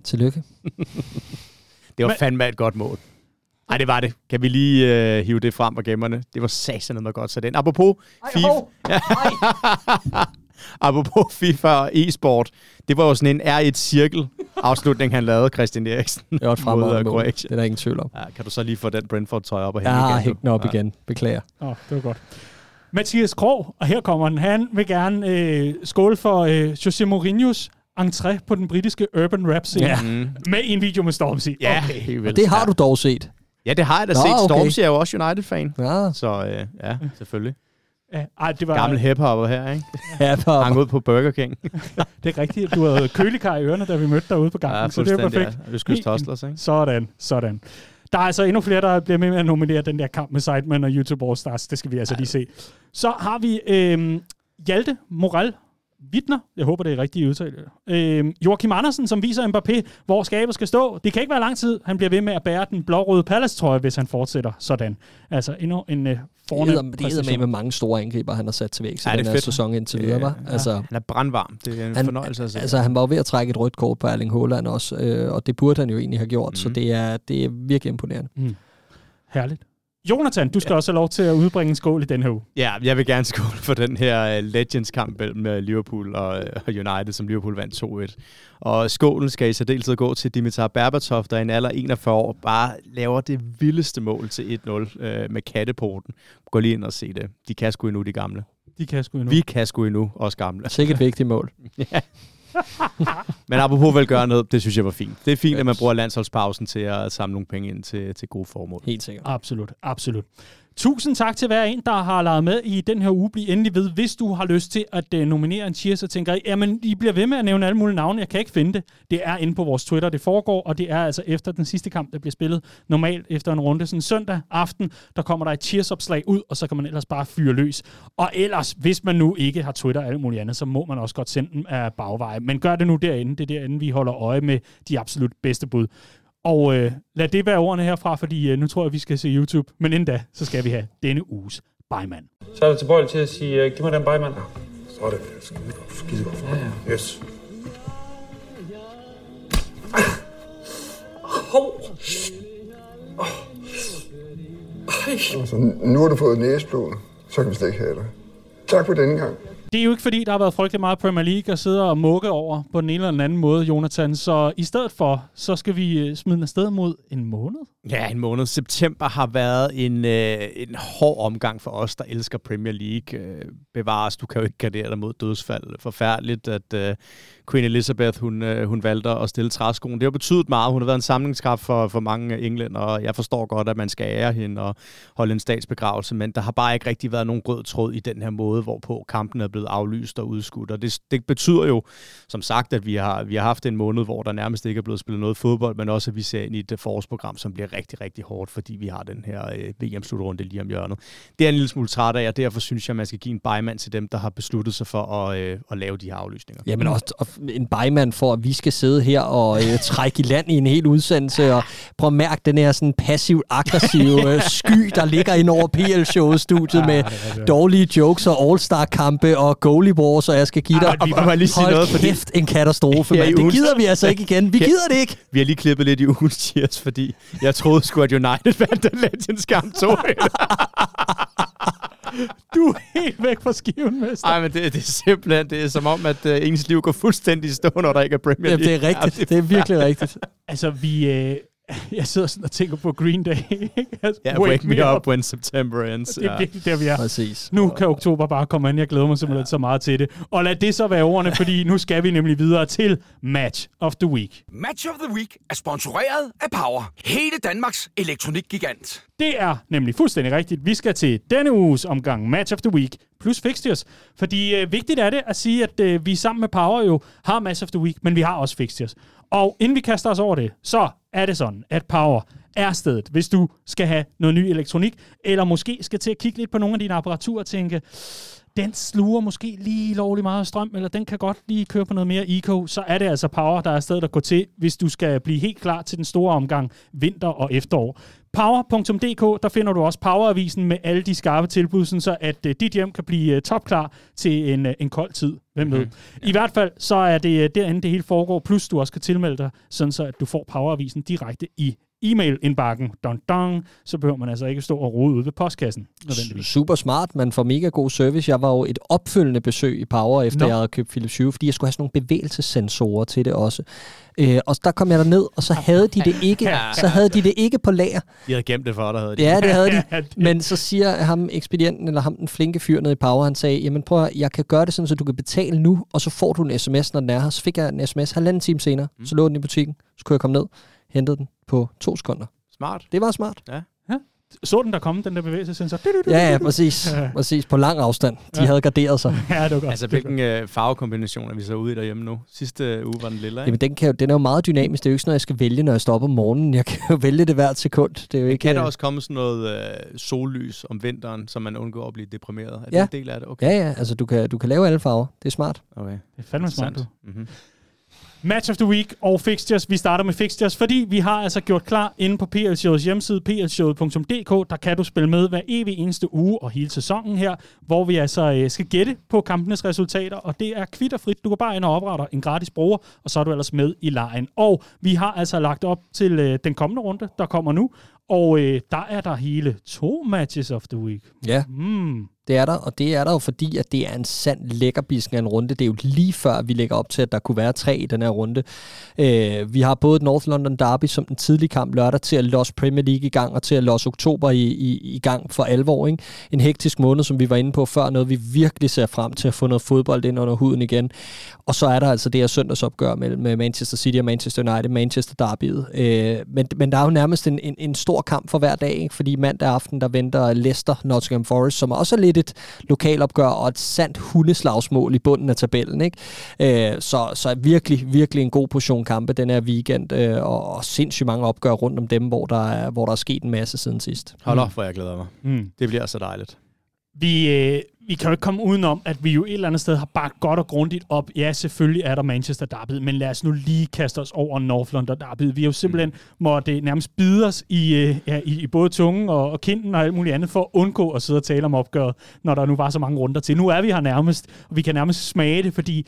Tillykke. Det var Men- fandme et godt mål. Nej, det var det. Kan vi lige øh, hive det frem og gemmerne? Det var satan noget godt. Så den. Apropos FIFA, apropos FIFA og e-sport, det var jo sådan en R1-cirkel afslutning, han lavede, Christian Eriksen. Det var et mod, fremragende mål. Det er der ingen tvivl om. Ja, kan du så lige få den Brentford-trøje op og hænge har igen? hængt den op Ja. igen. Beklager. Åh, oh, det var godt. Mathias Krog, og her kommer han. Han vil gerne øh, skåle for øh, Jose Mourinho's entré på den britiske urban rap scene. Ja. Mm. Med en video med Stormzy. Ja, Okay. helt vildt. Det har ja. du dog set. Ja, det har jeg da Nå, set. okay. Stormzy er jo også United-fan. Ja, Så øh, ja, selvfølgelig. Ja, ej, det var Gammel hiphopper her, ikke? ja Hang ud på Burger King. det er rigtigt. Du havde kølekar i ørerne, da vi mødte dig ude på gangen. Ja, så det er perfekt. Ja. Østkyst Hustlers, ikke? Sådan, sådan. Der er altså endnu flere, der bliver med med at nominere den der kamp med Sidemen og YouTube All Stars. Det skal vi altså lige se. Så har vi øh, Hjalte Moral Wittner, jeg håber, det er rigtigt udtale. Øh, Joachim Andersen, som viser Mbappé, hvor skabet skal stå. Det kan ikke være lang tid. Han bliver ved med at bære den blå-røde Palace-trøje, hvis han fortsætter sådan. Altså endnu en øh, det fornem er, det er med præstation. mange store angriber, han har sat til væk Ja, ja, det er den her fedt. sæson indtil videre. Øh, var. Altså, Han er brandvarm. Det er en Han- fornøjelse at se. altså, han var jo ved at trække et rødt kort på Erling Haaland også, øh, og det burde han jo egentlig have gjort, mm. så Mhm. det er, det er virkelig imponerende. Herligt. Jonathan, du skal ja. også have lov til at udbringe en skål i den her uge. Ja, jeg vil gerne skåle for den her uh, Legends-kamp mellem uh, Liverpool og, og United, som Liverpool vandt 2-1. Og skålen skal i særdeleshed gå til Dimitar Berbatov, der i en alder af 41 år bare laver det vildeste mål til 1-0 uh, med katteporten. Gå lige ind og se det. De kan sgu endnu, de gamle. De kan sgu endnu. Vi kan sgu endnu, os gamle. Sikkert et vigtigt mål. Men apropos velgørenhed, det synes jeg var fint. Det er fint, at man bruger landsholdspausen til at samle nogle penge ind til, til gode formål. Helt sikkert. Absolut, absolut. Tusind tak til hver en, der har lavet med i den her uge. Bliv endelig ved, hvis du har lyst til at uh, nominere en cheer, så tænker I, jamen, I bliver ved med at nævne alle mulige navne. Jeg kan ikke finde det. Det er inde på vores Twitter, det foregår, og det er altså efter den sidste kamp, der bliver spillet. Normalt efter en runde, sådan søndag aften, der kommer der et cheersopslag ud, og så kan man ellers bare fyre løs. Og ellers, hvis man nu ikke har Twitter og alt muligt andet, så må man også godt sende dem af bagveje. Men gør det nu derinde. Det er derinde, vi holder øje med de absolut bedste bud. Og øh, lad det være ordene herfra, fordi øh, nu tror jeg, vi skal se YouTube. Men inden da, så skal vi have denne uges Bejmand. Så er du tilbøjelig til at sige, uh, giv mig den bejmand. Så er det skide godt. Skide godt. Ja, ja. Yes. Hov! Altså, nu har du fået næsblod, så kan vi slet ikke have dig. Tak for denne gang. Det er jo ikke fordi, der har været frygtelig meget Premier League at sidde og mukke over på den ene eller den anden måde, Jonathan. Så i stedet for, så skal vi øh, smide den afsted mod en måned. Ja, en måned. September har været en, øh, en hård omgang for os, der elsker Premier League. Øh, bevares, du kan jo ikke gardere dig mod dødsfald. Forfærdeligt, at øh, Queen Elizabeth, hun, øh, hun valgte at stille træskoen. Det har betydet meget. Hun har været en samlingskraft for, for mange englænder, og jeg forstår godt, at man skal ære hende og holde en statsbegravelse, men der har bare ikke rigtig været nogen rød tråd i den her måde, hvorpå kampen er blevet aflyst og udskudt. Og det, det betyder jo, som sagt, at vi har, vi har haft en måned, hvor der nærmest ikke er blevet spillet noget fodbold, men også at vi ser ind i et øh, forårsprogram, som bliver rigtig, rigtig hårdt, fordi vi har den her øh, VM-slutrunde lige om hjørnet. Det er en lille smule træt af, og derfor synes jeg, at man skal give en bymand til dem, der har besluttet sig for at, øh, at lave de her aflysninger. Jamen også en bymand for, at vi skal sidde her og øh, trække i land i en hel udsendelse, og prøve at mærke den her sådan passiv-aggressive øh, sky, der ligger ind over PL-showet-studiet med dårlige jokes og all-star-kampe og goalie wars, og jeg skal give dig, Ej, vi må lige sige hold noget, fordi- kæft, en katastrofe, mand. Det gider vi altså ikke igen. Vi Ja. gider det ikke. Vi har lige klippet lidt i ugens cheers, fordi jeg troede sgu, at United vandt den Legends kamp 2 Du er helt væk fra skiven, mester. Nej, men det, det er simpelthen, det er som om, at uh, ens liv går fuldstændig i stå, når der ikke er Premier Jamen, League. det er rigtigt. Det er virkelig rigtigt. Altså, vi... Øh, jeg sidder sådan og tænker på Green Day. ikke? altså, Ja, wake, me up when September ends. Det er Ja. virkelig der, vi er. Præcis. Nu kan oktober bare komme an. Jeg glæder mig simpelthen ja. så meget til det. Og lad det så være ordene, fordi nu skal vi nemlig videre til Match of the Week. Match of the Week er sponsoreret af Power. Hele Danmarks elektronikgigant. Det er nemlig fuldstændig rigtigt. Vi skal til denne uges omgang Match of the Week plus fixtures. Fordi øh, vigtigt er det at sige, at øh, vi sammen med Power jo har Match of the Week, men vi har også fixtures. Og inden vi kaster os over det, så er det sådan, at Power er stedet, hvis du skal have noget ny elektronik, eller måske skal til at kigge lidt på nogle af dine apparaturer og tænke, den sluger måske lige lovlig meget strøm, eller den kan godt lige køre på noget mere eco, så er det altså Power, der er stedet at gå til, hvis du skal blive helt klar til den store omgang vinter og efterår. Power.dk, der finder du også Poweravisen med alle de skarpe tilbud, sådan så at uh, dit hjem kan blive uh, topklar til en, uh, en kold tid. Hvem ved? Mhm. I hvert fald, så er det derinde, det hele foregår, plus du også kan tilmelde dig, sådan så at du får Poweravisen direkte i e-mail-indbakken. Dun, dun, så behøver man altså ikke stå og rode ude ved postkassen. Super smart, man får mega god service. Jeg var jo et opfølgende besøg i Power, efter Nå. Jeg havde købt Philips Hue, fordi jeg skulle have sådan nogle bevægelsessensorer til det også. Øh, og der kom jeg ned, og så havde de det ikke, så havde de det ikke på lager. De havde gemt det for dig, havde de. Ja, det havde de. Men så siger ham ekspedienten, eller ham den flinke fyr nede i Power, han sagde, jamen prøv at, jeg kan gøre det sådan, så du kan betale nu, og så får du en sms, når den er her. Så fik jeg en sms halvanden time senere, mm. så lå den i butikken, så kunne jeg komme ned, hentede den på to sekunder. Smart. Det var smart. Ja. Så den der komme, den der bevægelsessensor? Ja, ja, præcis. præcis. På lang afstand. De Ja. havde garderet sig. Ja, det var godt. Altså, hvilken øh, farvekombination er vi så ude i derhjemme nu? Sidste øh, uge var den lille, ikke? Jamen, den, kan, jo- den er jo meget dynamisk. Det er jo ikke sådan noget, jeg skal vælge, når jeg står op om morgenen. Jeg kan jo vælge det hvert sekund. Det er jo ikke... Kan der øh, også komme sådan noget øh, sollys om vinteren, så man undgår at blive deprimeret? Er det Ja. en del af det? Okay. Ja, ja. Altså, du kan, du kan lave alle farver. Det er smart. Okay. Det er fandme smart, du. Mm-hmm. Match of the Week og fixtures. Vi starter med fixtures, fordi vi har altså gjort klar inde på PL hjemmeside, plshowet.dk. Der kan du spille med hver evig eneste uge og hele sæsonen her, hvor vi altså øh, skal gætte på kampenes resultater, og det er kvitterfrit. Du kan bare ind og oprette en gratis bruger, og så er du ellers med i lejen. Og vi har altså lagt op til øh, den kommende runde, der kommer nu, og øh, der er der hele to matches of the week. Ja. Mm. Det er der, og det er der jo fordi, at det er en sand lækkerbisken af en runde. Det er jo lige før, vi lægger op til, at der kunne være tre i den her runde. Øh, vi har både North London Derby som den tidlige kamp lørdag til at losse Premier League i gang, og til at losse oktober i, i, i gang for alvor. Ikke? En hektisk måned, som vi var inde på før, noget vi virkelig ser frem til at få noget fodbold ind under huden igen. Og så er der altså det her søndagsopgør mellem øh, Manchester City og Manchester United, Manchester Derby'et. Øh, men, men der er jo nærmest en, en, en stor kamp for hver dag, ikke? fordi mandag aften, der venter Leicester Nottingham Forest, som også er lidt et lokalopgør og et sandt hundeslagsmål i bunden af tabellen. Ikke? Øh, så, så virkelig, virkelig en god portion kampe den her weekend, øh, og, og sindssygt mange opgør rundt om dem, hvor der er, hvor der er sket en masse siden sidst. Hold op, hvor jeg glæder mig. Mm. Det bliver så dejligt. Vi, øh, vi kan jo ikke komme udenom, at vi jo et eller andet sted har bagt godt og grundigt op. Ja, selvfølgelig er der Manchester Derby, men lad os nu lige kaste os over North London Derby. Vi har jo simpelthen mm. måtte nærmest bide os i, øh, ja, i, i både tungen og, og kinden og alt muligt andet, for at undgå at sidde og tale om opgøret, når der nu var så mange runder til. Nu er vi her nærmest, og vi kan nærmest smage det, fordi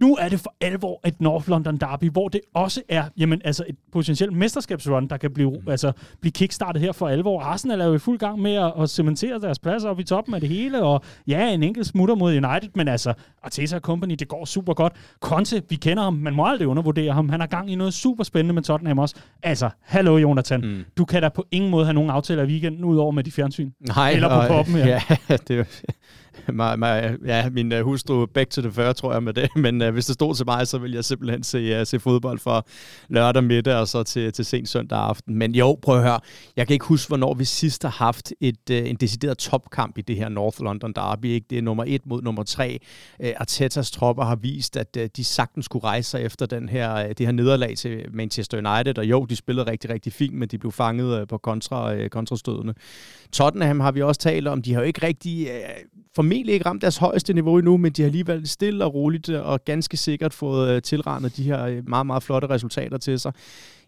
nu er det for alvor et North London Derby, hvor det også er jamen, altså et potentielt mesterskabsrun, der kan blive, mm. altså, blive kickstartet her for alvor. Arsenal er jo i fuld gang med at, at cementere deres pladser op i toppen af det hele, og ja, en enkelt smutter mod United, men altså, Arteta Company, det går super godt. Conte, vi kender ham, man må aldrig undervurdere ham. Han har gang i noget super spændende med Tottenham også. Altså, hallo Jonathan, mm. du kan da på ingen måde have nogen aftaler i weekenden, udover med de fjernsyn. Nej, Eller på og, poppen, ja. ja. det er mig, mig, ja, min øh, hustru back to the 40, tror jeg med det. Men uh, hvis det stod til mig, så ville jeg simpelthen se, uh, se fodbold fra lørdag middag og så til, til sent søndag aften. Men jo, prøv at høre. Jeg kan ikke huske, hvornår vi sidst har haft et, uh, en decideret topkamp i det her North London Derby. Ikke? Det er nummer et mod nummer tre. Uh, Artetas tropper har vist, at uh, de sagtens skulle rejse sig efter den her, uh, det her nederlag til Manchester United. Og jo, de spillede rigtig, rigtig fint, men de blev fanget uh, på kontra, uh, kontrastødene. Tottenham har vi også talt om. De har jo ikke rigtig... Uh, formentlig ikke ramt deres højeste niveau endnu, men de har alligevel stille og roligt og ganske sikkert fået uh, tilrendet de her meget, meget flotte resultater til sig.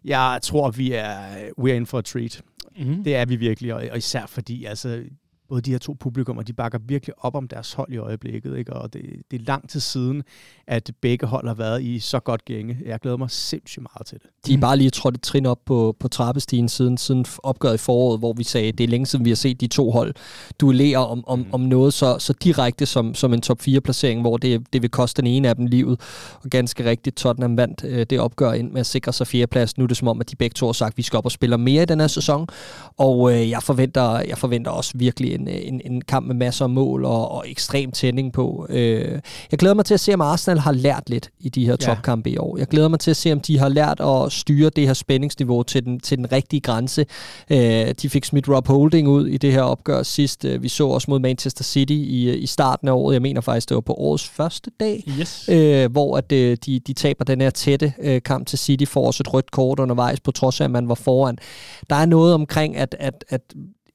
Jeg tror, vi er we are in for a treat. Mm. Det er vi virkelig, og, og især fordi altså, både de her to publikummer, de bakker virkelig op om deres hold i øjeblikket, ikke? og det, det er lang tid siden, at begge hold har været i så godt gænge. Jeg glæder mig sindssygt meget til det. De er bare lige trådt et trin op på, på trappestigen siden, siden opgøret i foråret, hvor vi sagde, at det er længe siden, vi har set de to hold duellere om, om, mm. om noget så, så direkte som, som en top 4-placering, hvor det, det vil koste den ene af dem livet. Og ganske rigtigt, Tottenham vandt øh, det opgør ind med at sikre sig fjerdeplads. Nu er det som om, at de begge to har sagt, at vi skal op og spille mere i den her sæson. Og øh, jeg, forventer, jeg forventer også virkelig en, en, en kamp med masser af mål og, og ekstrem tænding på. Øh, jeg glæder mig til at se, om Arsenal har lært lidt i de her topkampe i år. Jeg glæder mig til at se, om de har lært at styre det her spændingsniveau til den, til den rigtige grænse. Øh, de fik smidt Rob Holding ud i det her opgør sidst. Øh, vi så også mod Manchester City i, i starten af året. Jeg mener faktisk, det var på årets første dag, yes. øh, hvor at, øh, de, de taber den her tætte øh, kamp til City, får også et rødt kort undervejs, på trods af, at man var foran. Der er noget omkring, at, at, at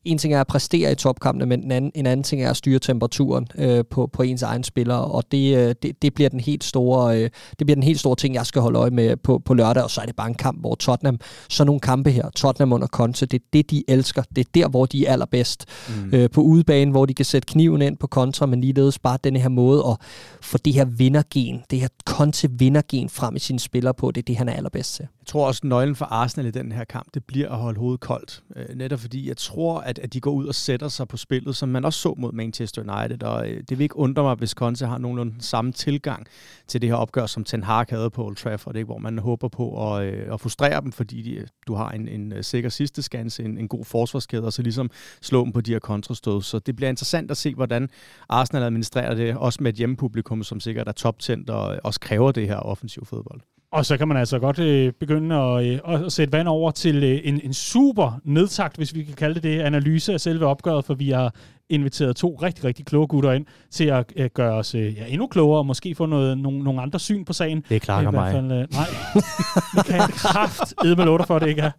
en ting er at præstere i topkampene, men en anden, en anden ting er at styre temperaturen øh, på, på ens egen spillere, og det, øh, det, det, bliver den helt store, øh, det bliver den helt store ting, jeg skal holde øje med på, på lørdag, og så er det bare en kamp, hvor Tottenham, så nogle kampe her, Tottenham under Conte, det er det, de elsker, det er der, hvor de er allerbedst. Mm. Øh, på udebane, hvor de kan sætte kniven ind på kontra, men ligeledes bare den her måde at få det her vindergen, det her Conte vindergen frem i sine spillere på, det er det, han er allerbedst til. Jeg tror også, at nøglen for Arsenal i den her kamp, det bliver at holde hovedet koldt. Øh, netop fordi jeg tror, at, at de går ud og sætter sig på spillet, som man også så mod Manchester United. Og øh, det vil ikke undre mig, hvis Conte har nogenlunde den samme tilgang til det her opgør, som Ten Hag havde på Old Trafford, ikke? hvor man håber på at, øh, at frustrere dem, fordi de, øh, du har en, en øh, sikker sidste skanse, en, en god forsvarskæde, og så ligesom slå dem på de her kontrastød. Så det bliver interessant at se, hvordan Arsenal administrerer det, også med et hjemmepublikum, som sikkert er toptændt og øh, også kræver det her offensiv fodbold. Og så kan man altså godt øh, begynde at, øh, at sætte vand over til øh, en, en super nedtakt, hvis vi kan kalde det det, analyse af selve opgøret, for vi har inviteret to rigtig, rigtig kloge gutter ind til at øh, gøre os øh, ja, endnu klogere og måske få noget, nogle, nogle andre syn på sagen. Det er klart I mig. Fald, øh, nej, det kan kraft med låter for, det ikke er.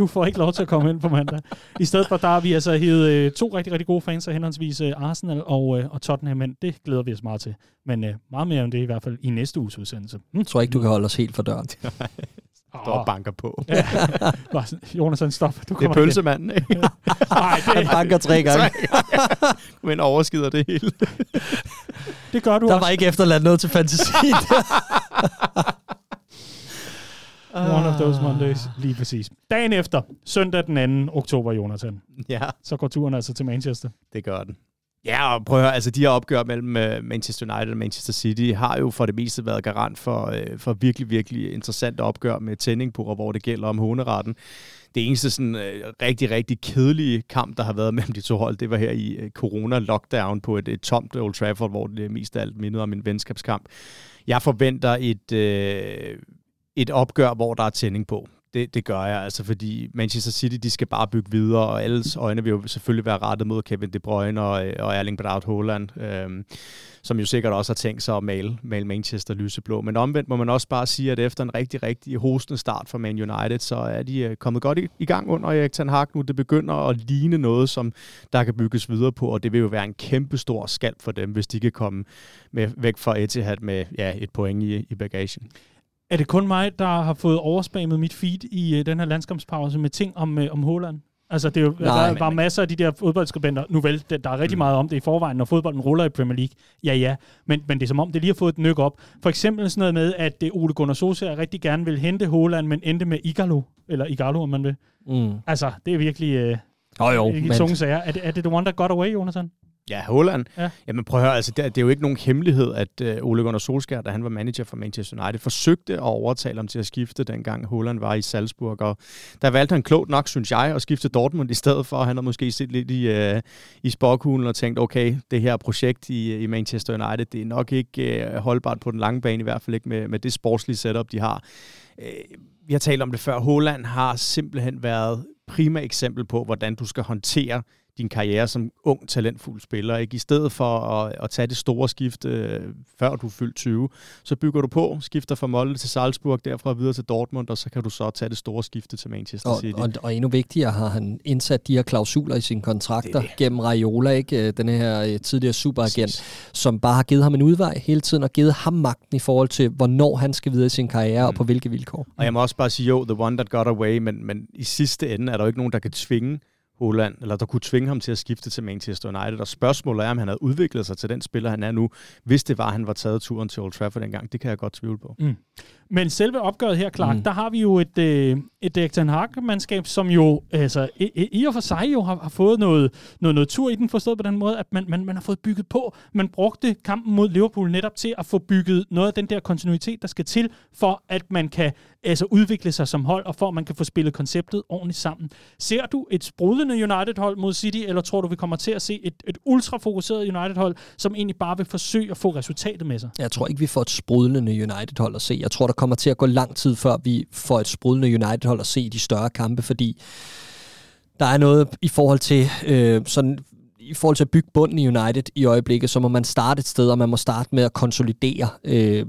Du får ikke lov til at komme ind på mandag. I stedet for, der har vi altså hivet øh, to rigtig, rigtig gode fans af henholdsvis øh, Arsenal og, øh, og Tottenham, men det glæder vi os meget til. Men øh, meget mere om det i hvert fald i næste uges udsendelse. Hm? Jeg tror ikke, du kan holde os helt for døren. Står og banker på. ja. Jonas, stop. Du det er pølsemanden, ikke? Nej, det... Han banker tre gange. Men overskider det hele. det gør du Der også. var ikke efterladt noget til fantasien. One of those Mondays. Lige præcis. Dagen efter, søndag den 2. oktober, Jonathan. Ja. Så går turen altså til Manchester. Det gør den. Ja, og prøv at høre, altså de her opgør mellem uh, Manchester United og Manchester City har jo for det meste været garant for, uh, for virkelig, virkelig interessante opgør med tænding på, hvor det gælder om håneretten. Det eneste sådan uh, rigtig, rigtig kedelige kamp, der har været mellem de to hold, det var her i uh, corona-lockdown på et, et tomt Old Trafford, hvor det mest af alt mindede om en venskabskamp. Jeg forventer et, uh, et opgør, hvor der er tænding på. Det, det gør jeg, altså fordi Manchester City, de skal bare bygge videre, og alles øjne vil jo selvfølgelig være rettet mod Kevin De Bruyne og, og Erling Braut Haaland, øhm, som jo sikkert også har tænkt sig at male, male Manchester lyseblå. Men omvendt må man også bare sige, at efter en rigtig, rigtig hostende start for Man United, så er de øh, kommet godt i, i gang under Erik Ten Hag nu. Det begynder at ligne noget, som der kan bygges videre på, og det vil jo være en kæmpe stor skalp for dem, hvis de kan komme med, væk fra Etihad med ja, et point i, i bagagen. Er det kun mig, der har fået overspammet mit feed i uh, den her landskampspause med ting om, uh, om Holland? Altså, det er jo, Nej, der er bare masser af de der fodboldskribenter. Nu vel, der, der er rigtig mm. meget om det i forvejen, når fodbolden ruller i Premier League. Ja, ja. Men, men det er som om, det lige har fået et nyk op. For eksempel sådan noget med, at det Ole Gunnar Solskjaer rigtig gerne vil hente Holland, men endte med Igalo. Eller Igalo, om man vil. Mm. Altså, det er virkelig... Uh, oh, jo, ikke men... tunge sager. Er det, er det the one that got away, Jonathan? Ja, Holland. Ja. Jamen prøv at høre, altså, det, er- det er jo ikke nogen hemmelighed, at uh, Ole Gunnar Solskjaer, da han var manager for Manchester United, forsøgte at overtale ham til at skifte, dengang Holland var i Salzburg. Og der valgte han klogt nok, synes jeg, at skifte Dortmund i stedet for. Han havde måske set lidt i, uh, i spokhulen og tænkt, okay, det her projekt i, i Manchester United, det er nok ikke uh, holdbart på den lange bane, i hvert fald ikke med, med det sportslige setup, de har. Uh, vi har talt om det før. Holland har simpelthen været prima eksempel på, hvordan du skal håndtere din karriere som ung, talentfuld spiller. Ikke? I stedet for at, at tage det store skift, øh, før du er fyldt 20, så bygger du på, skifter fra Molde til Salzburg, derfra videre til Dortmund, og så kan du så tage det store skifte til Manchester Og, City. og, og endnu vigtigere har han indsat de her klausuler i sine kontrakter gennem Raiola, ikke? Øh, den her øh, tidligere superagent, som bare har givet ham en udvej hele tiden og givet ham magten i forhold til, hvornår han skal videre i sin karriere mm. og på hvilke vilkår. Og jeg må også bare sige, jo, the one that got away, men, men i sidste ende er der jo ikke nogen, der kan tvinge Holland, eller der kunne tvinge ham til at skifte til Manchester United. Og spørgsmålet er, om han havde udviklet sig til den spiller, han er nu, hvis det var, at han var taget turen til Old Trafford dengang. Det kan jeg godt tvivle på. Mm. Men selve opgøret her, Clark, mm. Der har vi jo et, øh, et Erik Ten Hag-mandskab, som jo altså, i, i- i og for sig jo har, har fået noget, noget, noget tur i den, forstået på den måde, at man, man, man har fået bygget på. Man brugte kampen mod Liverpool netop til at få bygget noget af den der kontinuitet, der skal til, for at man kan altså, udvikle sig som hold, og for at man kan få spillet konceptet ordentligt sammen. Ser du et sprudlende United-hold mod City, eller tror du, vi kommer til at se et, et ultrafokuseret United-hold, som egentlig bare vil forsøge at få resultatet med sig? Jeg tror ikke, vi får et sprudlende United-hold at se. Jeg tror, der kommer til at gå lang tid, før vi får et sprudlende United-hold at se de større kampe, fordi der er noget i forhold til øh, sådan i forhold til at bygge bunden i United i øjeblikket, så må man starte et sted, og man må starte med at konsolidere øh,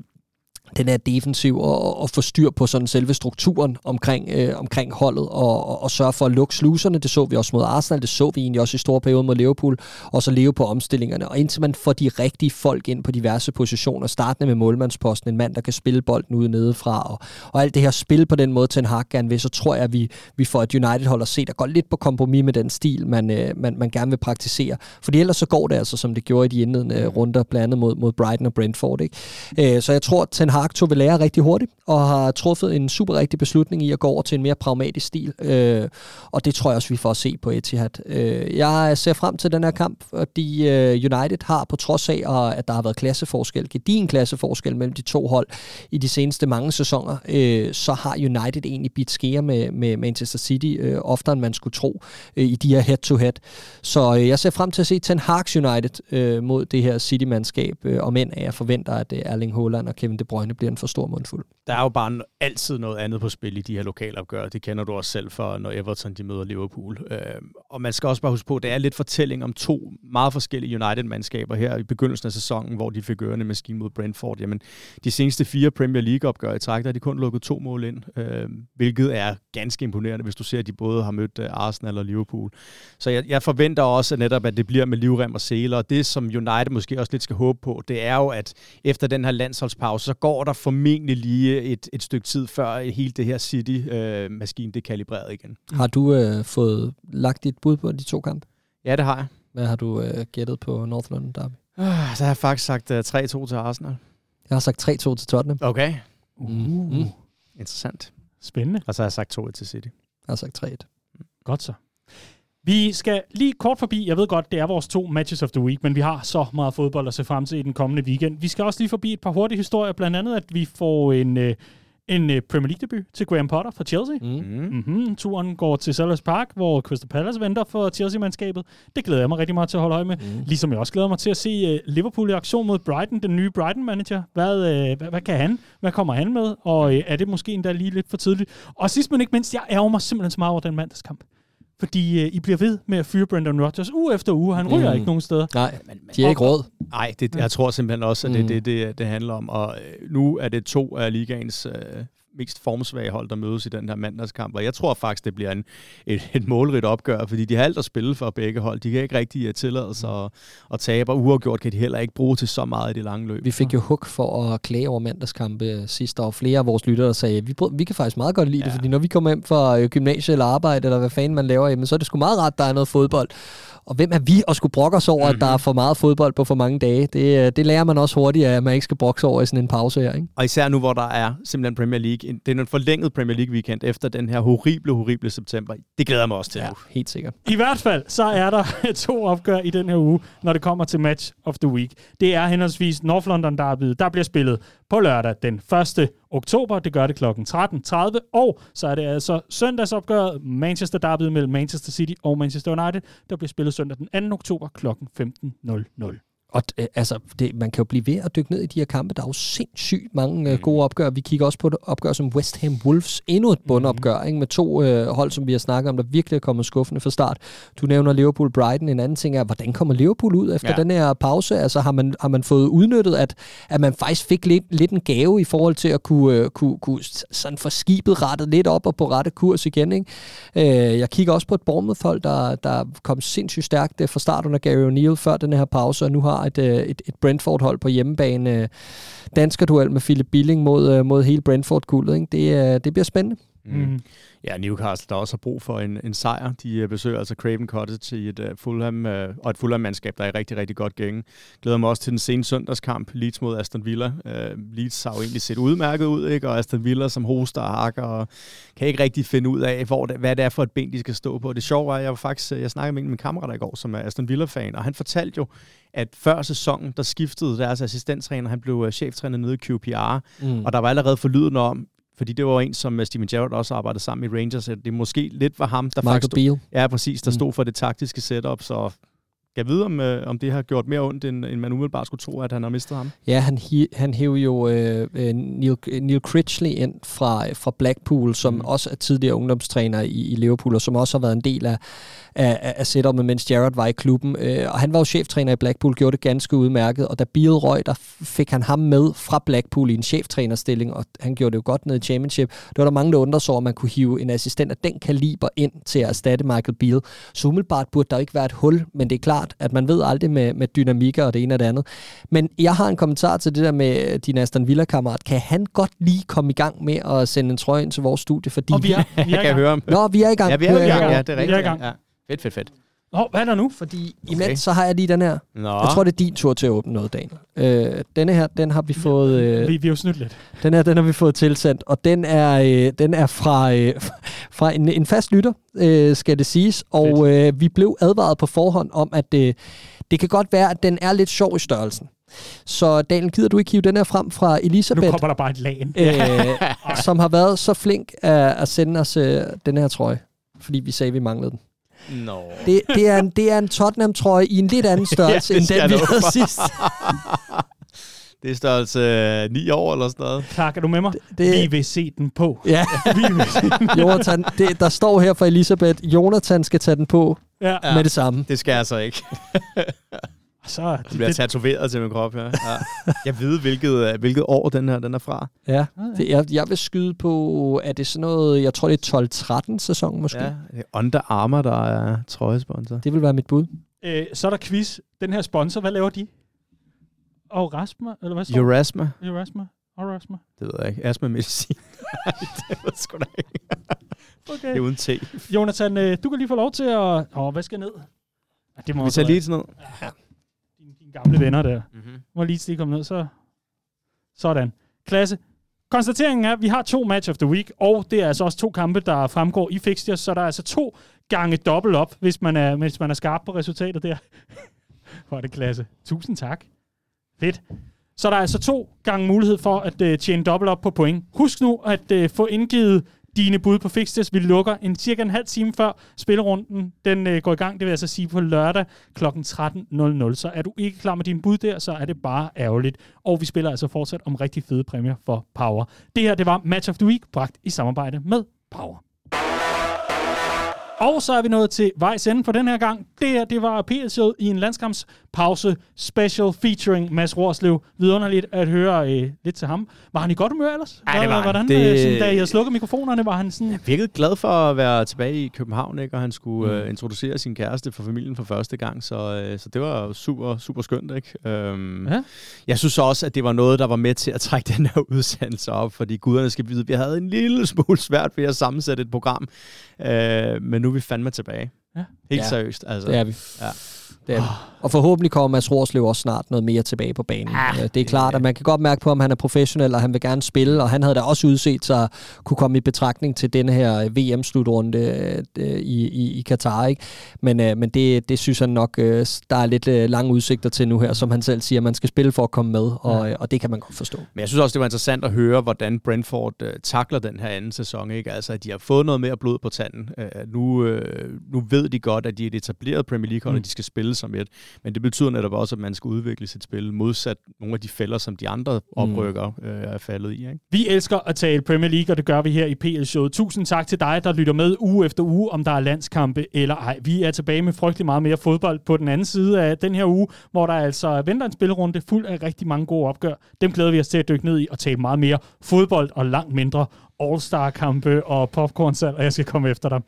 den her defensiv og, og få styr på sådan selve strukturen omkring, øh, omkring holdet og, og, og sørge for at lukke sluserne. Det så vi også mod Arsenal, det så vi egentlig også i store perioder mod Liverpool, og så leve på omstillingerne. Og indtil man får de rigtige folk ind på diverse positioner, startende med målmandsposten, en mand, der kan spille bolden ude nedefra, og, og alt det her spil på den måde, Ten Hag gerne vil, så tror jeg, at vi, vi får et United-hold at se, der går lidt på kompromis med den stil, man, øh, man, man gerne vil praktisere. Fordi ellers så går det altså, som det gjorde i de indledende runder, blandt andet mod, mod Brighton og Brentford. Ikke? Øh, så jeg tror, at Ten Hag tog ved lære rigtig hurtigt, og har truffet en super rigtig beslutning i at gå over til en mere pragmatisk stil. Øh, og det tror jeg også, vi får at se på Etihad. Øh, jeg ser frem til den her kamp, fordi øh, United har på trods af, at der har været klasseforskel, gedigen klasseforskel mellem de to hold i de seneste mange sæsoner, øh, så har United egentlig bidt skære med, med Manchester City, øh, oftere end man skulle tro, øh, i de her head-to-head. Så øh, jeg ser frem til at se Ten Hag's United øh, mod det her City-mandskab, øh, og men jeg forventer, at øh, Erling Haaland og Kevin De Bruyne bliver en for stor mundfuld. Der er jo bare altid noget andet på spil i de her lokalopgør. Det kender du også selv for, når Everton de møder Liverpool. Øh, og man skal også bare huske på, at det er lidt fortælling om to meget forskellige United-mandskaber her i begyndelsen af sæsonen, hvor de fik ørende maskine mod Brentford. Jamen, de seneste fire Premier League-opgør i træk, der har de kun lukket to mål ind, øh, hvilket er ganske imponerende, hvis du ser, at de både har mødt øh, Arsenal og Liverpool. Så jeg, jeg forventer også at netop, at det bliver med livrem og seler. Og det, som United måske også lidt skal håbe på, det er jo, at efter den her landsholdspause, så går der formentlig lige et, et stykke tid, før hele det her City-maskine det er kalibreret igen. Har du øh, fået lagt dit bud på de to kampe? Ja, det har jeg. Hvad har du øh, gættet på North London Derby? Ah, Så har jeg faktisk sagt uh, 3-2 til Arsenal. Jeg har sagt 3-2 til Tottenham. Okay. Uh. Mm. Interessant. Spændende. Og så har jeg sagt 2 til City. Jeg har sagt 3-1. Godt så. Vi skal lige kort forbi, jeg ved godt, det er vores to matches of the week, men vi har så meget fodbold at se frem til i den kommende weekend. Vi skal også lige forbi et par hurtige historier, blandt andet, at vi får en, øh, en øh, Premier League-debut til Graham Potter fra Chelsea. Mm. Mm-hmm. Turen går til Sellers Park, hvor Crystal Palace venter for Chelsea-mandskabet. Det glæder jeg mig rigtig meget til at holde øje med. Mm. Ligesom jeg også glæder mig til at se uh, Liverpool i aktion mod Brighton, den nye Brighton-manager. Hvad, hvad, hvad kan han? Hvad kommer han med? Og er det måske endda lige lidt for tidligt? Og sidst men ikke mindst, jeg ærger mig simpelthen så meget over den mandagskamp. Fordi uh, I bliver ved med at fyre Brendan Rodgers uge efter uge. Han ryger Mm. ikke nogen steder. Nej, de er ikke råd. Nej, det, jeg tror simpelthen også, at det er Mm. det, det, det handler om. Og øh, nu er det to af ligaens øh, mest formsvage hold, der mødes i den her mandagskamp. Og jeg tror faktisk, det bliver en, et, et målrigt opgør, fordi de har alt at spille for begge hold. De kan ikke rigtig uh, tillade sig at, at tabe, og uafgjort kan de heller ikke bruge til så meget i det lange løb. Vi fik jo hug for at klage over mandagskampe øh, sidste år. Flere af vores lyttere der sagde, vi, vi kan faktisk meget godt lide ja. det, fordi når vi kommer hjem fra øh, gymnasiet eller arbejde, eller hvad fanden man laver, jamen, så er det sgu meget ret, der er noget fodbold. Og hvem er vi at skulle brokke os over, mm-hmm. at der er for meget fodbold på for mange dage? Det, øh, det lærer man også hurtigt af, at man ikke skal brokke sig over i sådan en pause her. Ikke? Og især nu, hvor der er simpelthen Premier League det er en forlænget Premier League weekend efter den her horrible, horrible september. Det glæder jeg mig også til. Ja, helt sikkert. I hvert fald, så er der to opgør i den her uge, når det kommer til Match of the Week. Det er henholdsvis North London Derby, der bliver spillet på lørdag den 1. oktober. Det gør det kl. 13.30. Og så er det altså søndagsopgøret Manchester Derby mellem Manchester City og Manchester United, der bliver spillet søndag den 2. oktober kl. 15.00. Og øh, altså, det, man kan jo blive ved at dykke ned i de her kampe. Der er jo sindssygt mange øh, gode opgør. Vi kigger også på et opgør som West Ham Wolves. Endnu et bundopgør, ikke? med to øh, hold, som vi har snakket om, der virkelig er kommet skuffende fra start. Du nævner Liverpool-Brighton. En anden ting er, hvordan kommer Liverpool ud efter ja. den her pause? Altså, har man, har man fået udnyttet, at, at man faktisk fik lidt, lidt en gave i forhold til at kunne, øh, kunne, kunne sådan få skibet rettet lidt op og på rette kurs igen? Ikke? Øh, jeg kigger også på et Bournemouth-hold, der, der kom sindssygt stærkt øh, fra start under Gary O'Neill før den her pause, og nu har et, øh, et, et Brentford-hold på hjemmebane. Danskerduel med Philip Billing mod, øh, mod hele Brentford-guldet. Det, øh, det bliver spændende. Mm. Ja, Newcastle, der også har brug for en, en sejr. De uh, besøger altså Craven Cottage i et uh, Fulham, uh, og et Fulham-mandskab, der er i rigtig, rigtig godt gænge. Glæder mig også til den sene søndagskamp, Leeds mod Aston Villa. Uh, Leeds har jo egentlig set udmærket ud, ikke? og Aston Villa som hoster og hakker, og kan ikke rigtig finde ud af, hvor det, hvad det er for et ben, de skal stå på. Det sjove var, at jeg var faktisk, jeg snakkede med en af mine kammerater i går, som er Aston Villa-fan, og han fortalte jo, at før sæsonen, der skiftede deres assistenttræner, han blev cheftræner nede i QPR, mm. og der var allerede forlyden om, fordi det var en, som øh, Steven Gerrard også arbejdede sammen i Rangers, at det måske lidt var ham, der Michael faktisk stod, ja, præcis, der mm. stod for det taktiske setup, så jeg ved, om, øh, om det har gjort mere ondt, end, end man umiddelbart skulle tro, at han har mistet ham. Ja, han, hi, han hævde jo øh, Neil, Neil Critchley ind fra, fra Blackpool, som mm. også er tidligere ungdomstræner i, i Liverpool, og som også har været en del af, af, af setupet, mens Gerrard var i klubben. Øh, og han var jo cheftræner i Blackpool, gjorde det ganske udmærket, og da Beal røg, der fik han ham med fra Blackpool i en cheftrænerstilling, og han gjorde det jo godt ned i championship. Det var der mange, der undrede sig over, at man kunne hive en assistent af den kaliber ind til at erstatte Michael Beal. Så umiddelbart burde der ikke være et hul, men det er klart, at man ved aldrig med, med dynamikker og det ene og det andet. Men jeg har en kommentar til det der med din Aston Villa-kammerat. Kan han godt lige komme i gang med at sende en trøje ind til vores studie? Fordi og vi er, vi er jeg kan høre ham. Nå, vi er i gang. Ja, vi er i gang. Ja, det er rigtigt. Vi er i gang. Ja. Fedt, fedt, fedt. Nå, hvad er der nu? Fordi imens okay. så har jeg lige den her. Nå. Jeg tror, det er din tur til at åbne noget, Daniel. Øh, denne her, den har vi fået... Øh, vi, vi har jo snydt lidt. Den her, den har vi fået tilsendt, og den er, øh, den er fra, øh, fra en, en fast lytter, øh, skal det siges. Og øh, vi blev advaret på forhånd om, at øh, det kan godt være, at den er lidt sjov i størrelsen. Så Daniel, gider du ikke hive den her frem fra Elisabeth? Nu kommer der bare et lagen. Øh, som har været så flink at, at sende os øh, den her trøje, fordi vi sagde, at vi manglede den. No. Det, det, er en, det er en Tottenham-trøje i en lidt anden størrelse, Ja, end den, vi havde sidst. Det er størrelse øh, 9 år eller sådan noget. Clark, er du med mig? det- Vi vil se den på. Ja, Vi vil se den. Jonathan, det, der står her fra Elisabeth, Jonathan skal tage den på Ja. ja. med det samme. Det skal jeg så ikke. Så, Det bliver tatoveret til min krop, ja. ja. Jeg ved, hvilket, øh, hvilket år den her den er fra. Ja, det, jeg, jeg vil skyde på, er det sådan noget, jeg tror det er 12-13 sæson måske. Ja, det er Under Armour, der er trøjesponsor. Det vil være mit bud. øh, så er der quiz. Den her sponsor, hvad laver de? Og Rasma, eller hvad der? Eurasma? Eurasma. Eurasma. Det ved jeg ikke. Astma medicin. Nej, det ved jeg sgu da ikke. Okay. Det er uden te. Jonathan, øh, du kan lige få lov til at... Åh, hvad skal ned? Ja, det må Vi tager lige sådan noget. dine, dine gamle venner der. Mm-hmm. Må lige stikke komme ned, så... Sådan. Klasse. Konstateringen er, at vi har to match of the week, og det er altså også to kampe, der fremgår i fixtures, så der er altså to gange dobbelt op, hvis man er, hvis man er skarp på resultatet der. Hvor er det klasse. Tusind tak. Fedt. Så der er altså to gange mulighed for at øh, tjene dobbelt op på point. Husk nu at øh, få indgivet dine bud på fixtures. Vi lukker en cirka en halv time før spillerunden den øh, går i gang. Det vil altså sige på lørdag kl. 13.00. Så er du ikke klar med dine bud der, så er det bare ærgerligt. Og vi spiller altså fortsat om rigtig fede præmier for Power. Det her, det var Match of the Week, bragt i samarbejde med Power. Og så er vi nået til vejs ende for den her gang. Det her, det var PLC'et i en landskampspause special featuring Mads Rorslev. Vidunderligt at høre øh, lidt til ham. Var han i godt humør ellers? Ej, det var. Hvordan, Det- øh, sådan, da jeg slukkede mikrofonerne, var han sådan... Jeg virkede glad for at være tilbage i København, ikke? og han skulle Mm. uh, introducere sin kæreste for familien for første gang, så, uh, så det var super, super skønt. Ikke? Um, Ja. Jeg synes også, at det var noget, der var med til at trække den her udsendelse op, fordi guderne skal vide, at vi havde en lille smule svært ved at sammensætte et program, uh, men nu er vi fandme tilbage. Ja. Helt Ja, seriøst. Altså. det er vi. Ja. Det er vi. Og forhåbentlig kommer Mads Rorslev også snart noget mere tilbage på banen. Ah, det er klart, at man kan godt mærke på, om han er professionel, og han vil gerne spille, og han havde da også udset sig kunne komme i betragtning til denne her VM-slutrunde øh, i, i, i Katar. Ikke? Men, øh, men det, det synes han nok, øh, der er lidt øh, lange udsigter til nu her, som han selv siger, man skal spille for at komme med, og, ja. og det kan man godt forstå. Men jeg synes også, det var interessant at høre, hvordan Brentford øh, takler den her anden sæson. Ikke? Altså, at de har fået noget mere blod på tanden. Øh, nu, øh, nu ved de godt, at de er et etableret Premier League, mm. og de skal spille som et. Men det betyder netop også, at man skal udvikle sit spil, modsat nogle af de fælder, som de andre oprykker mm. øh, er faldet i. Ikke? Vi elsker at tale Premier League, og det gør vi her i PL-showet. Tusind tak til dig, der lytter med uge efter uge, om der er landskampe eller ej. Vi er tilbage med frygtelig meget mere fodbold på den anden side af den her uge, hvor der altså venter en spillerunde fuld af rigtig mange gode opgør. Dem glæder vi os til at dykke ned i og tale meget mere fodbold og langt mindre All-Star-kampe og popcorn og jeg skal komme efter dig.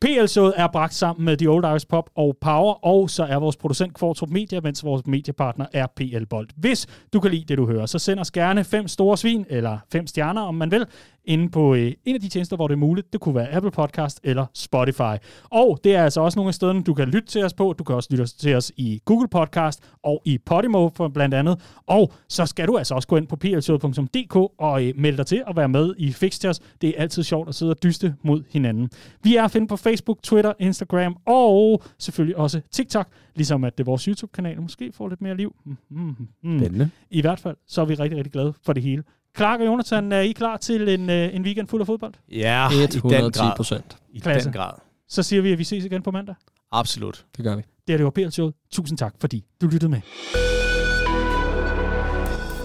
PL-showet er bragt sammen med The Old Irish Pop og Power, og så er vores producent Kvartrup Media, mens vores mediepartner er PL Bold. Hvis du kan lide det, du hører, så send os gerne fem store svin, eller fem stjerner, om man vil, inde på øh, en af de tjenester, hvor det er muligt. Det kunne være Apple Podcast eller Spotify. Og det er altså også nogle af stederne, du kan lytte til os på. Du kan også lytte til os i Google Podcast og i Podimo for blandt andet. Og så skal du altså også gå ind på plshowet.dk og øh, melde dig til at være med i Fixtures. Det er altid sjovt at sidde og dyste mod hinanden. Vi er at finde på Facebook, Twitter, Instagram og selvfølgelig også TikTok. Ligesom at det vores YouTube-kanal måske får lidt mere liv. Mm, mm, mm. I hvert fald, så er vi rigtig, rigtig glade for det hele. Clark og Jonathan, er I klar til en, øh, en weekend fuld af fodbold? Ja, 110 procent. I den grad. Så siger vi, at vi ses igen på mandag. Absolut. Det gør vi. Det er det var PL-showet. Tusind tak, fordi du lyttede med.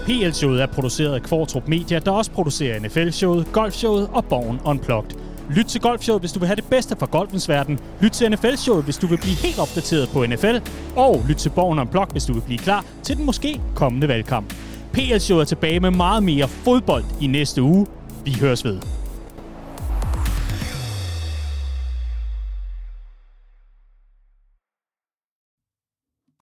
PL-showet er produceret af Kvartrup Media, der også producerer NFL-showet, Golf-showet og Born Unplugged. Lyt til Golfshowet, hvis du vil have det bedste fra golfens verden. Lyt til NFL-showet, hvis du vil blive helt opdateret på NFL. Og lyt til Born Unplugged, hvis du vil blive klar til den måske kommende valgkamp. PL-showet er tilbage med meget mere fodbold i næste uge. Vi høres ved.